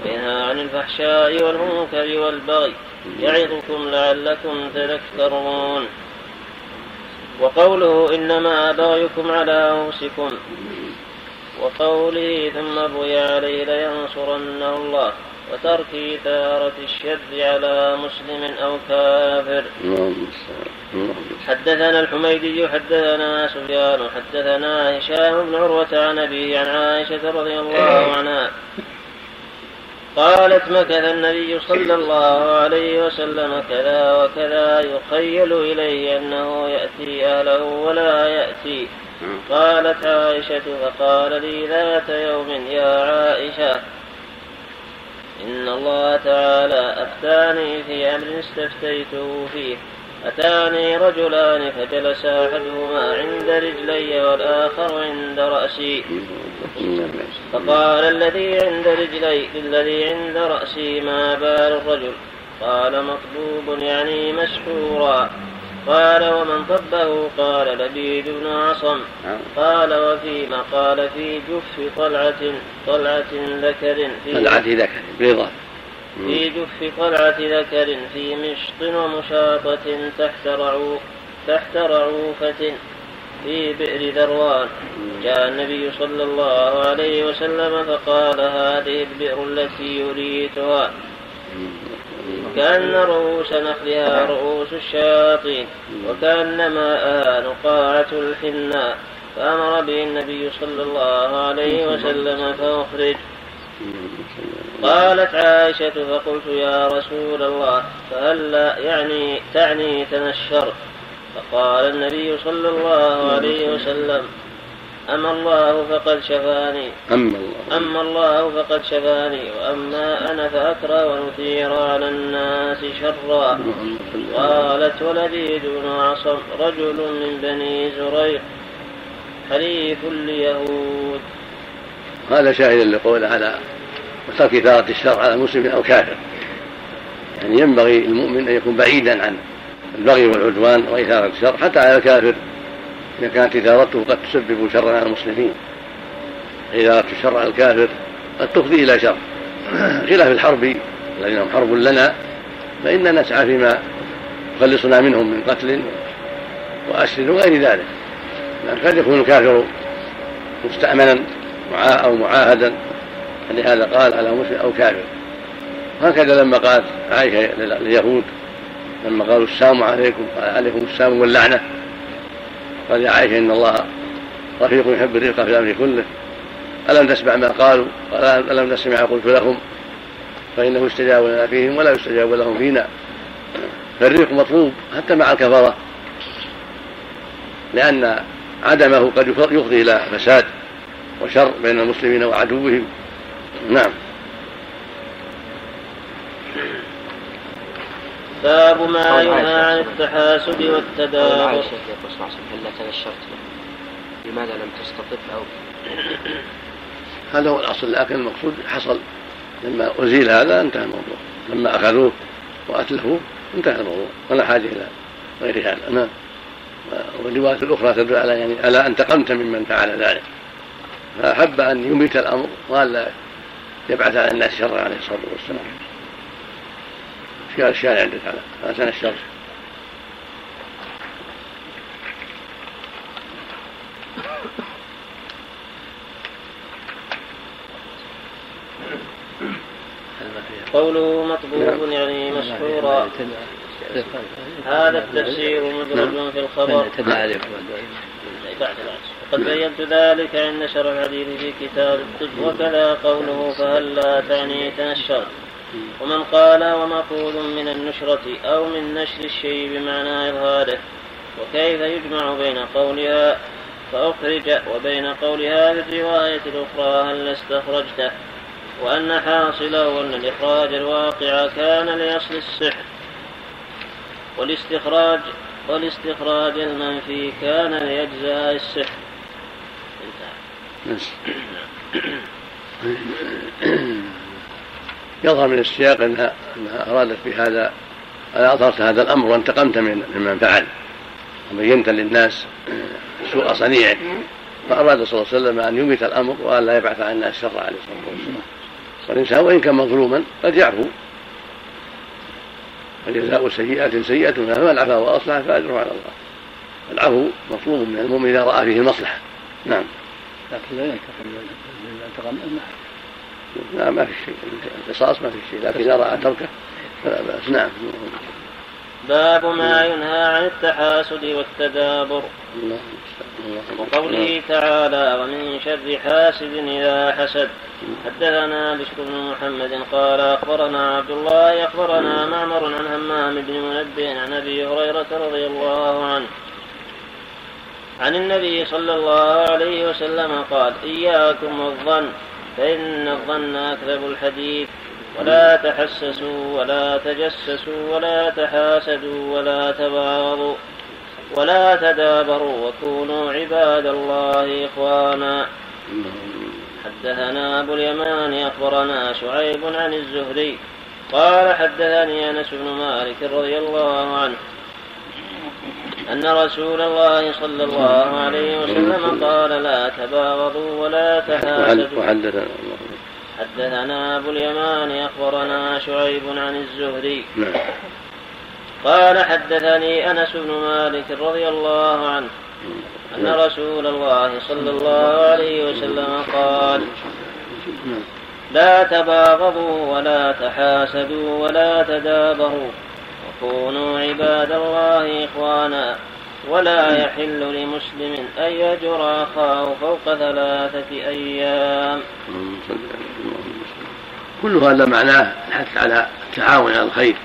وينهى عن الفحشاء والمنكر والبغي يعظكم لعلكم تذكرون. وقوله إنما بغيكم على أنفسكم. وقوله ثم بغي عليه لينصرنه الله. وترك إثارة الشد على مسلم أو كافر. حدثنا الحميدي حدثنا سفيان حدثنا هشام بن عروة عن أبيه عن عائشة رضي الله عنها. قالت مكث النبي صلى الله عليه وسلم كذا وكذا يخيل إليه أنه يأتي أهله ولا يأتي. قالت عائشة فقال لي ذات يوم يا عائشة. إن الله تعالى أفتاني في أمر استفتيته فيه. أتاني رجلان فجلس أحدهما عند رجلي والآخر عند رأسي. فقال الذي عند رجلي للذي عند رأسي ما بال الرجل؟ قال مطلوب يعني مسحورا قال ومن طبه قال لبيد بن عصم قال وفيما قال في جف طلعة طلعة ذكر في طلعة ذكر بيضة في جف طلعة ذكر في مشط ومشاطة تحت رعوف تحت رعوفة في بئر ذروان. جاء النبي صلى الله عليه وسلم فقال هذه البئر التي يريتها كأن رؤوس نخلها رؤوس الشياطين وكأن ماءها نقاعة الحناء فأمر به النبي صلى الله عليه وسلم فأخرج. قالت عائشة فقلت يا رسول الله فهلا يعني تعني تنشرت فقال النبي صلى الله عليه وسلم أما الله فقد شفاني. أما الله. أما الله فقد شفاني. وأما أنا فأكره أن أثير على الناس شرا. قالت ولبيد بن عصم رجل من بني زريق. حليف اليهود هذا شاهد لقول على وترك إثارة الشر على مسلم أو كافر. يعني ينبغي المؤمن أن يكون بعيدا عن البغي والعدوان وإثارة الشر حتى على الكافر. إذا كانت إثارته قد تسبب شرا على المسلمين. إثارة الشر على الكافر قد تفضي إلى شر. خلاف الحرب الذين هم حرب لنا فإننا نسعى فيما يخلصنا منهم من قتل وأسر وغير ذلك. لأن قد يكون الكافر مستأمنا أو معاهدا. لهذا قال على مسلم أو كافر. هكذا لما قالت عائشة لليهود لما قالوا السلام عليكم قال عليكم السلام واللعنة. قال يا عائشة إن الله رفيق يحب الرفق في الأمر كله. ألم تسمع ما قالوا؟ قال ألم تسمع قلت لهم؟ فإنه يستجاب لنا فيهم ولا يستجاب لهم فينا. فالرفق مطلوب حتى مع الكفرة. لأن عدمه قد يفضي إلى فساد وشر بين المسلمين وعدوهم. نعم. باب ما ينهى عن التحاسد والتدابر. عائشة يقول صلى الله عليه وسلم هل تنشرت لماذا لم تستطب أو؟ هذا هو الأصل لكن المقصود حصل. لما أزيل هذا انتهى الموضوع. لما أخذوه وأتلفوه انتهى الموضوع ولا حاجة إلى غير هذا. نعم. والروايات الأخرى تدل على يعني ألا انتقمت ممن فعل ذلك. فأحب أن يميت الأمر وألا يبعث على الناس شرا عليه الصلاة والسلام. في الشارع عندك على لا تنشر قوله مطبوب يعني مسحورا هذا التفسير مدرج في الخبر. بعد وقد بينت ذلك عند شرح الحديث في كتاب الطب وكذا قوله فهلا تعني تنشرت ومن قال ومأخوذ من النشرة أو من نشر الشيء بمعنى إظهاره وكيف يجمع بين قولها؟ فأخرج وبين قولها في الرواية الأخرى هل استخرجته وأن حاصله أن الإخراج الواقع كان لأصل السحر والاستخراج والاستخراج المنفي كان لأجزاء السحر. يظهر من السياق إنها إنها أرادت بهذا اظهرت هذا الأمر وانتقمت من ممن فعل. وبينت للناس سوء صنيعه فأراد صلى الله عليه وسلم أن يميت الأمر وأن لا يبعث عن الناس شر عليه الصلاة والسلام. والإنسان وإن كان مظلوما قد يعفو وجزاء سيئة سيئة فمن عفا وأصلح فأجره على الله. العفو مطلوب من المؤمن إذا رأى فيه المصلحة. نعم. لكن لا ينتقم لا ما في شيء. القصاص ما في شيء لكن إذا رأى تركه فلا بأس. نعم. باب ما ينهى عن التحاسد والتدابر. وقوله تعالى ومن شر حاسد إذا حسد حدثنا بشر بن محمد قال أخبرنا عبد الله أخبرنا معمر عن همام بن منبه عن أبي هريرة رضي الله عنه. عن النبي صلى الله عليه وسلم قال إياكم والظن فإن الظن أكذب الحديث ولا تحسسوا ولا تجسسوا ولا تحاسدوا ولا تباغضوا ولا تدابروا وكونوا عباد الله إخوانا. حدثنا أبو اليمان أخبرنا شعيب عن الزهري قال حدثني أنس بن مالك رضي الله عنه أن رسول الله صلى الله عليه وسلم قال لا تباغضوا ولا تحاسدوا حدثنا أبو اليمان أخبرنا شعيب عن الزهري نعم. قال حدثني أنس بن مالك رضي الله عنه أن نعم. رسول الله صلى الله عليه وسلم قال لا تباغضوا ولا تحاسدوا ولا تدابروا وكونوا عباد الله إخوانا. ولا يحل لمسلم أن يجر أخاه فوق ثلاثة أيام. كل هذا معناه الحث على التعاون على الخير.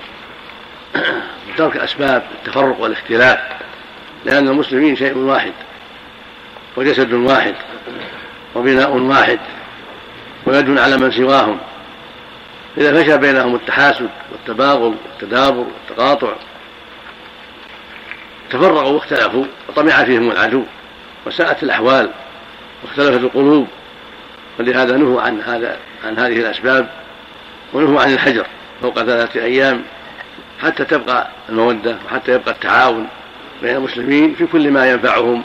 وترك أسباب التفرق والاختلاف. لأن المسلمين شيء واحد وجسد واحد وبناء واحد ويد على من سواهم. إذا فشى بينهم التحاسد والتباغض والتدابر والتقاطع تفرقوا واختلفوا وطمع فيهم العدو وساءت الأحوال واختلفت القلوب ولهذا نهوا عن هذا عن هذه الأسباب ونهوا عن الحجر فوق ثلاثة أيام حتى تبقى المودة وحتى يبقى التعاون بين المسلمين في كل ما ينفعهم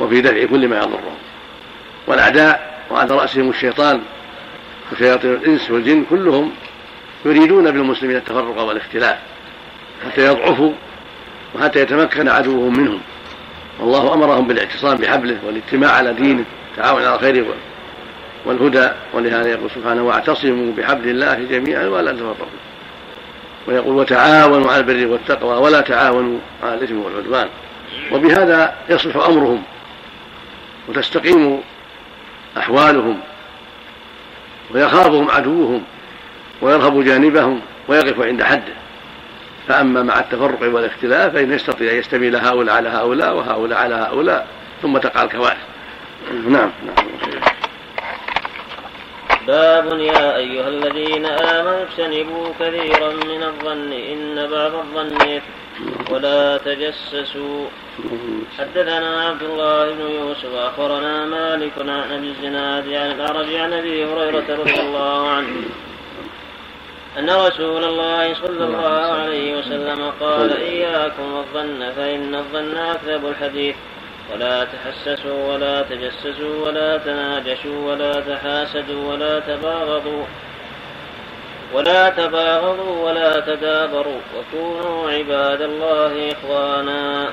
وفي دفع كل ما يضرهم. والأعداء وعلى رأسهم الشيطان وشياطين الإنس والجن كلهم يريدون بالمسلمين التفرق والاختلاف حتى يضعفوا وحتى يتمكن عدوهم منهم. والله أمرهم بالاعتصام بحبله والاجتماع على دينه التعاون على الخير والهدى. ولهذا يقول سبحانه واعتصموا بحبل الله جميعا ولا تفرقوا. ويقول وتعاونوا على البر والتقوى ولا تعاونوا على الإثم والعدوان. وبهذا يصلح أمرهم وتستقيم أحوالهم. ويخافهم عدوهم ويرهب جانبهم ويقف عند حده. فأما مع التفرق والاختلاف فإن يستطيع أن يستميل هؤلاء على هؤلاء وهؤلاء على هؤلاء ثم تقع الكوارث. نعم نعم. باب يا أيها الذين آمنوا اجتنبوا كثيرا من الظن. إن بعض الظن ولا تجسسوا. حدثنا عبد الله بن يوسف أخبرنا مالك عن أبي الزناد عن الأعرج عن أبي هريرة رضي الله عنه. أن رسول الله صلى الله عليه وسلم قال إياكم والظن فإن الظن أكذب الحديث. ولا تحسسوا ولا تجسسوا ولا تناجشوا ولا تحاسدوا ولا تباغضوا. ولا تباغضوا ولا تدابروا وكونوا عباد الله إخوانا.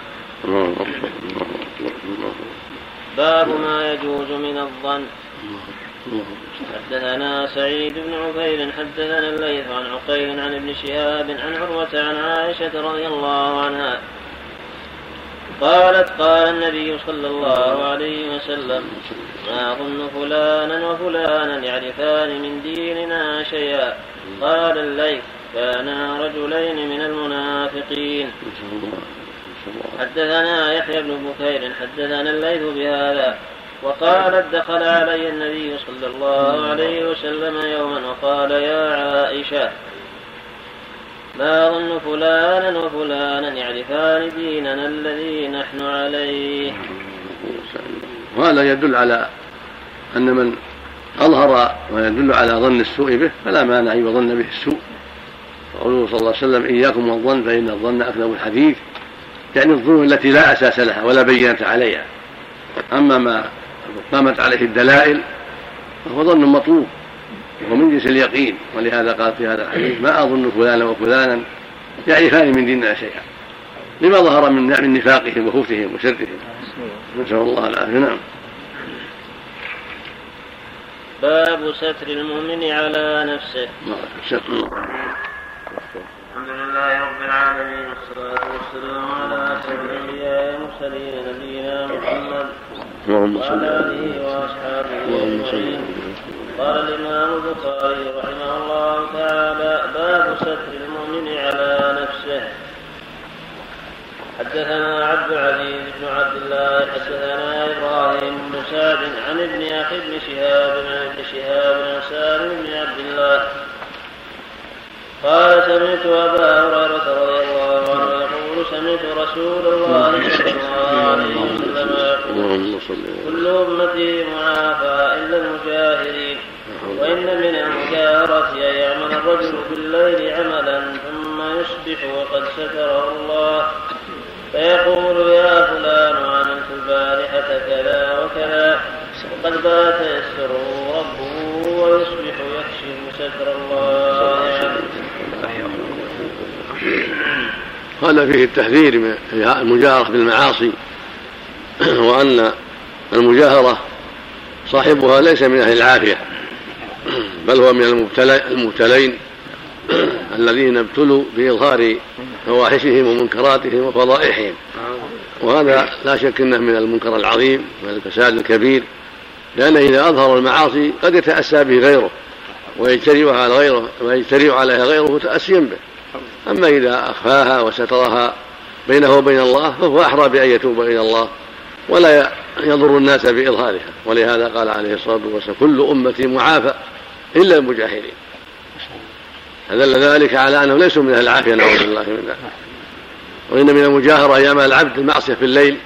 باب ما يجوز من الظن. حدثنا سعيد بن عبيد حدثنا الليث عن عقيل عن ابن شهاب عن عروة عن عائشة رضي الله عنها. قالت قال النبي صلى الله عليه وسلم ما أظن فلانا وفلانا يعرفان من ديننا شيئا. قال الليث كانا رجلين من المنافقين. حدثنا يحيى بن بكير حدثنا الليث بهذا وقالت دخل علي النبي صلى الله عليه وسلم يوما وقال يا عائشة ما أظن فلانا وفلانا يعرفان ديننا الذي نحن عليه؟ وهذا يدل على أن من أظهر ما يدل على ظن السوء به فلا مانع أن يظن به السوء. قوله صلى الله عليه وسلم إياكم والظن فإن الظن أكذب الحديث. يعني الظنون التي لا أساس لها ولا بينة عليها. أما ما قامت عليه الدلائل فهو ظن مطلوب وهو من جنس اليقين. ولهذا قال في هذا الحديث ما أظن فلانا وفلانا يعرفان من ديننا شيئا. لما ظهر من من نفاقهم وخوفهم وشرهم. نسأل الله العافية. نعم. باب ستر المؤمن على نفسه. الحمد لله رب العالمين والصلاة والسلام على أشرف الأنبياء والمرسلين نبينا محمد وعلى آله وأصحابه أجمعين. قال الإمام البخاري رحمه الله تعالى باب ستر المؤمن على نفسه حدثنا عبد العزيز بن عبد الله حدثنا إبراهيم بن سعد عن ابن أخي بن شهاب بن ابن شهاب بن سالم بن عبد الله. قال سمعت أبا هريرة رضي الله عنه يقول سمعت رسول الله صلى الله عليه وسلم يقول كل أمتي معافى إلا المجاهرين وإن من المجاهرة أن يعمل الرجل بالليل عملا ثم يصبح وقد ستره الله. فيقول يا فلان عملت البارحة كذا وكذا وقد بات يسره ربه ويصبح يكشف ستر الله. هذا فيه التحذير من المجاهرة بالمعاصي وأن المجاهرة صاحبها ليس من أهل العافية بل هو من المبتلين. الذين ابتلوا بإظهار فواحشهم ومنكراتهم وفضائحهم. وهذا لا شك إنه من المنكر العظيم من الفساد الكبير لأنه إذا أظهر المعاصي قد يتأسى به غيره ويجترئ على غيره ويجترئ عليها غيره تاسيا به. أما إذا أخفاها وسترها بينه وبين الله فهو أحرى بأن يتوب إلى الله ولا يضر الناس بإظهارها. ولهذا قال عليه الصلاة والسلام كل أمتي معافى إلا المجاهرين فدل ذلك على أنهم ليسوا من أهل العافية نعوذ بالله من ذلك. وإن من المجاهرة ان العبد المعصية في الليل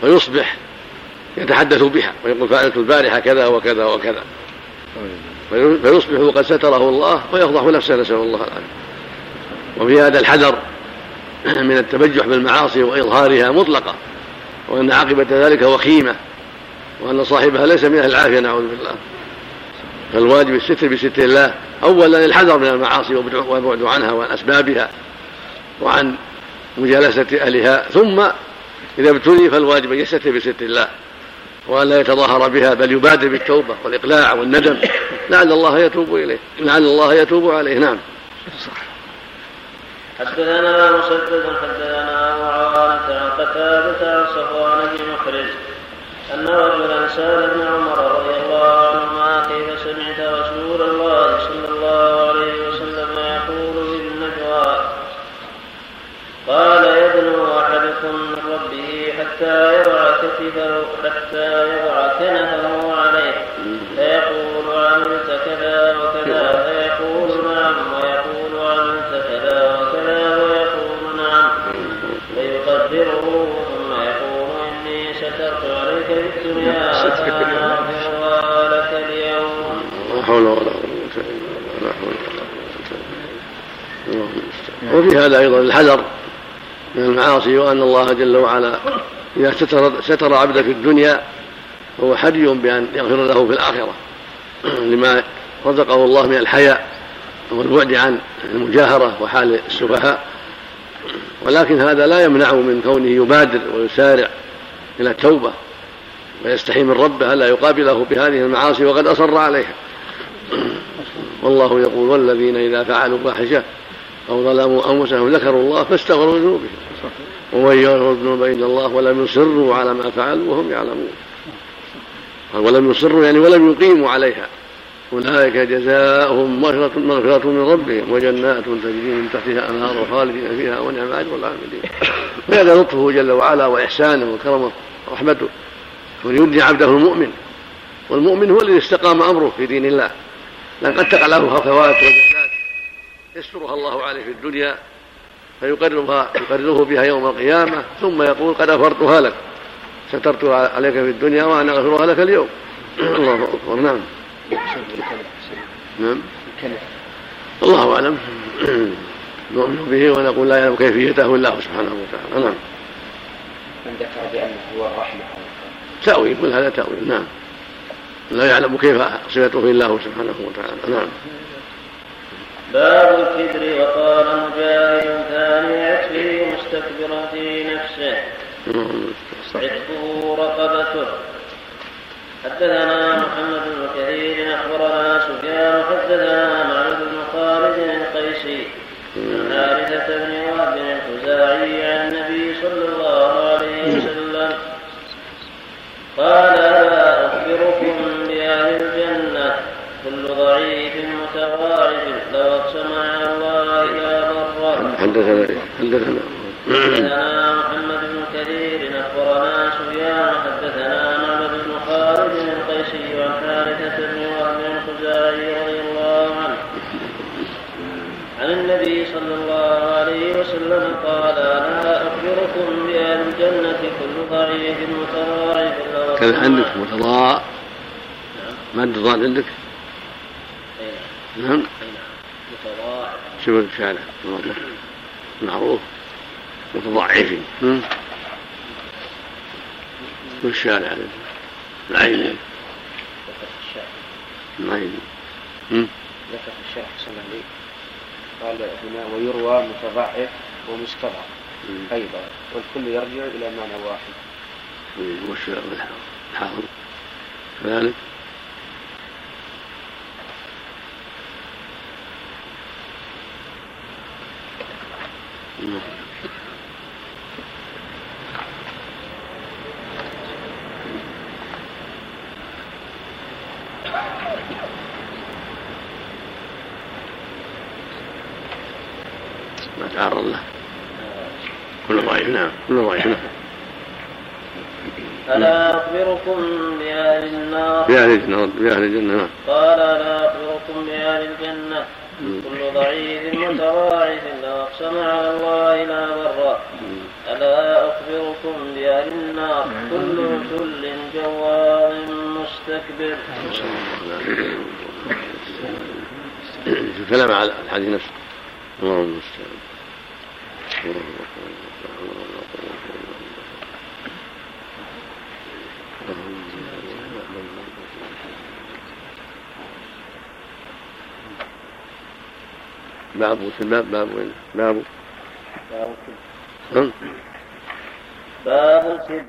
فيصبح يتحدث بها ويقول فعلت البارحة كذا وكذا وكذا. فيصبح وقد ستره الله ويفضح نفسه نسأل الله العافية. وفي هذا الحذر من التبجح بالمعاصي وإظهارها مطلقة وأن عاقبة ذلك وخيمه وأن صاحبها ليس من أهل العافية نعوذ بالله. فالواجب الستر بستر الله اولا الحذر من المعاصي والبعد عنها وعن أسبابها وعن مجالسة أهلها ثم إذا ابتلي فالواجب أن يستر بستر الله وأن لا يتظاهر بها بل يبادر بالتوبة والإقلاع والندم. لعل الله يتوب إليه لعل الله يتوب عليه. نعم. حدثنا مسدد حدثنا معاويه عن قتادة عن صفوان بن محرز أن رجلا سأل ابن عمر حتى يضع كتفه حتى يضع كنفه عليه. فيقول عملت كذا وكذا فيقول نعم ويقول عملت كذا وكذا ويقول نعم. فيقدره ثم يقول إني سترت عليك في الدنيا اغفرها لك اليوم. لا حول ولا قوة إلا بالله. وفي هذا أيضا الحذر من المعاصي وأن الله جل وعلا إذا ستر ستر عبده في الدنيا فهو حري بأن يغفر له في الآخرة. لما رزقه الله من الحياء والبعد عن المجاهرة وحال السفهاء. ولكن هذا لا يمنعه من كونه يبادر ويسارع إلى التوبة ويستحي من ربه ألا يقابله بهذه المعاصي وقد أصر عليها. والله يقول والذين إذا فعلوا فاحشه أو ظلموا أنفسهم ذكروا الله فاستغفروا ذنوبهم. ومن يغفر الذنوب الا الله ولم يصروا على ما فعلوا وهم يعلمون. ولم يصروا يعني ولم يقيموا عليها. أولئك جزاؤهم مغفرة, من ربهم وجنات تجري من تحتها أنهار خالدين فيها ونعم أجر العاملين. هذا لطفه جل وعلا وإحسانه وكرمه ورحمته ويبدي عبده المؤمن. والمؤمن هو الذي استقام أمره في دين الله. لأن قد تقع له هفوات وجنات يسترها الله عليه في الدنيا فيقررها يقرره بها يوم القيامة ثم يقول قد أفرتها لك. سترتها عليك في الدنيا وأنا أغفرها لك اليوم. الله أكبر نعم. نعم. الله أعلم. نؤمن به ونقول لا يعلم كيفيته إلا هو سبحانه وتعالى. نعم. من ذكر بأنه هو الرحمة تأويل كل هذا تأويل نعم. لا يعلم كيف صفته إلا هو سبحانه وتعالى. نعم. باب الكبر وقال مجاهد ثاني عتبه مستكبرا في نفسه. عتبه رقبته. حدثنا محمد بن كثير أخبرنا سفيان حدثنا معبد بن خالد القيسي عن حارثة بن وهب الخزاعي عن النبي صلى الله عليه وسلم. قال حدثنا حدثنا. حدثنا محمد بن كثير أخبرنا سفيان حدثنا معبد بن خالد القيسي عن حارثة بن وهب الخزاعي رضي الله عنه. عن النبي صلى الله عليه وسلم قال لا أخبركم بأهل الجنة كل ضعيف متواعد لو كان عندك متضاع ما الضاد عندك؟ نعم. متضاعف. شوف الشارع معروف متضعفين. نعم. والشارع عليه العين. العين. ذكر في الشرح حسن علي قال هنا ويروى متضعف ومستضعف. أيضا. والكل يرجع إلى معنى واحد. والشارع الحافظ كذلك ما تعرض له كل ضعيف نعم كل ضعيف نعم ألا أخبركم بأهل النار؟ في أهل الجنة في أهل الجنة. نعم قال لا أخبركم بأهل الجنة. كل ضعيف متواعث لو أقسم على الله لا بر ألا أخبركم بأهل النار؟ كل كل جواد مستكبر. الكلام على الحديث نفسه. اللهم المستعان. باب الباب باب وين؟ باب باب؟ باب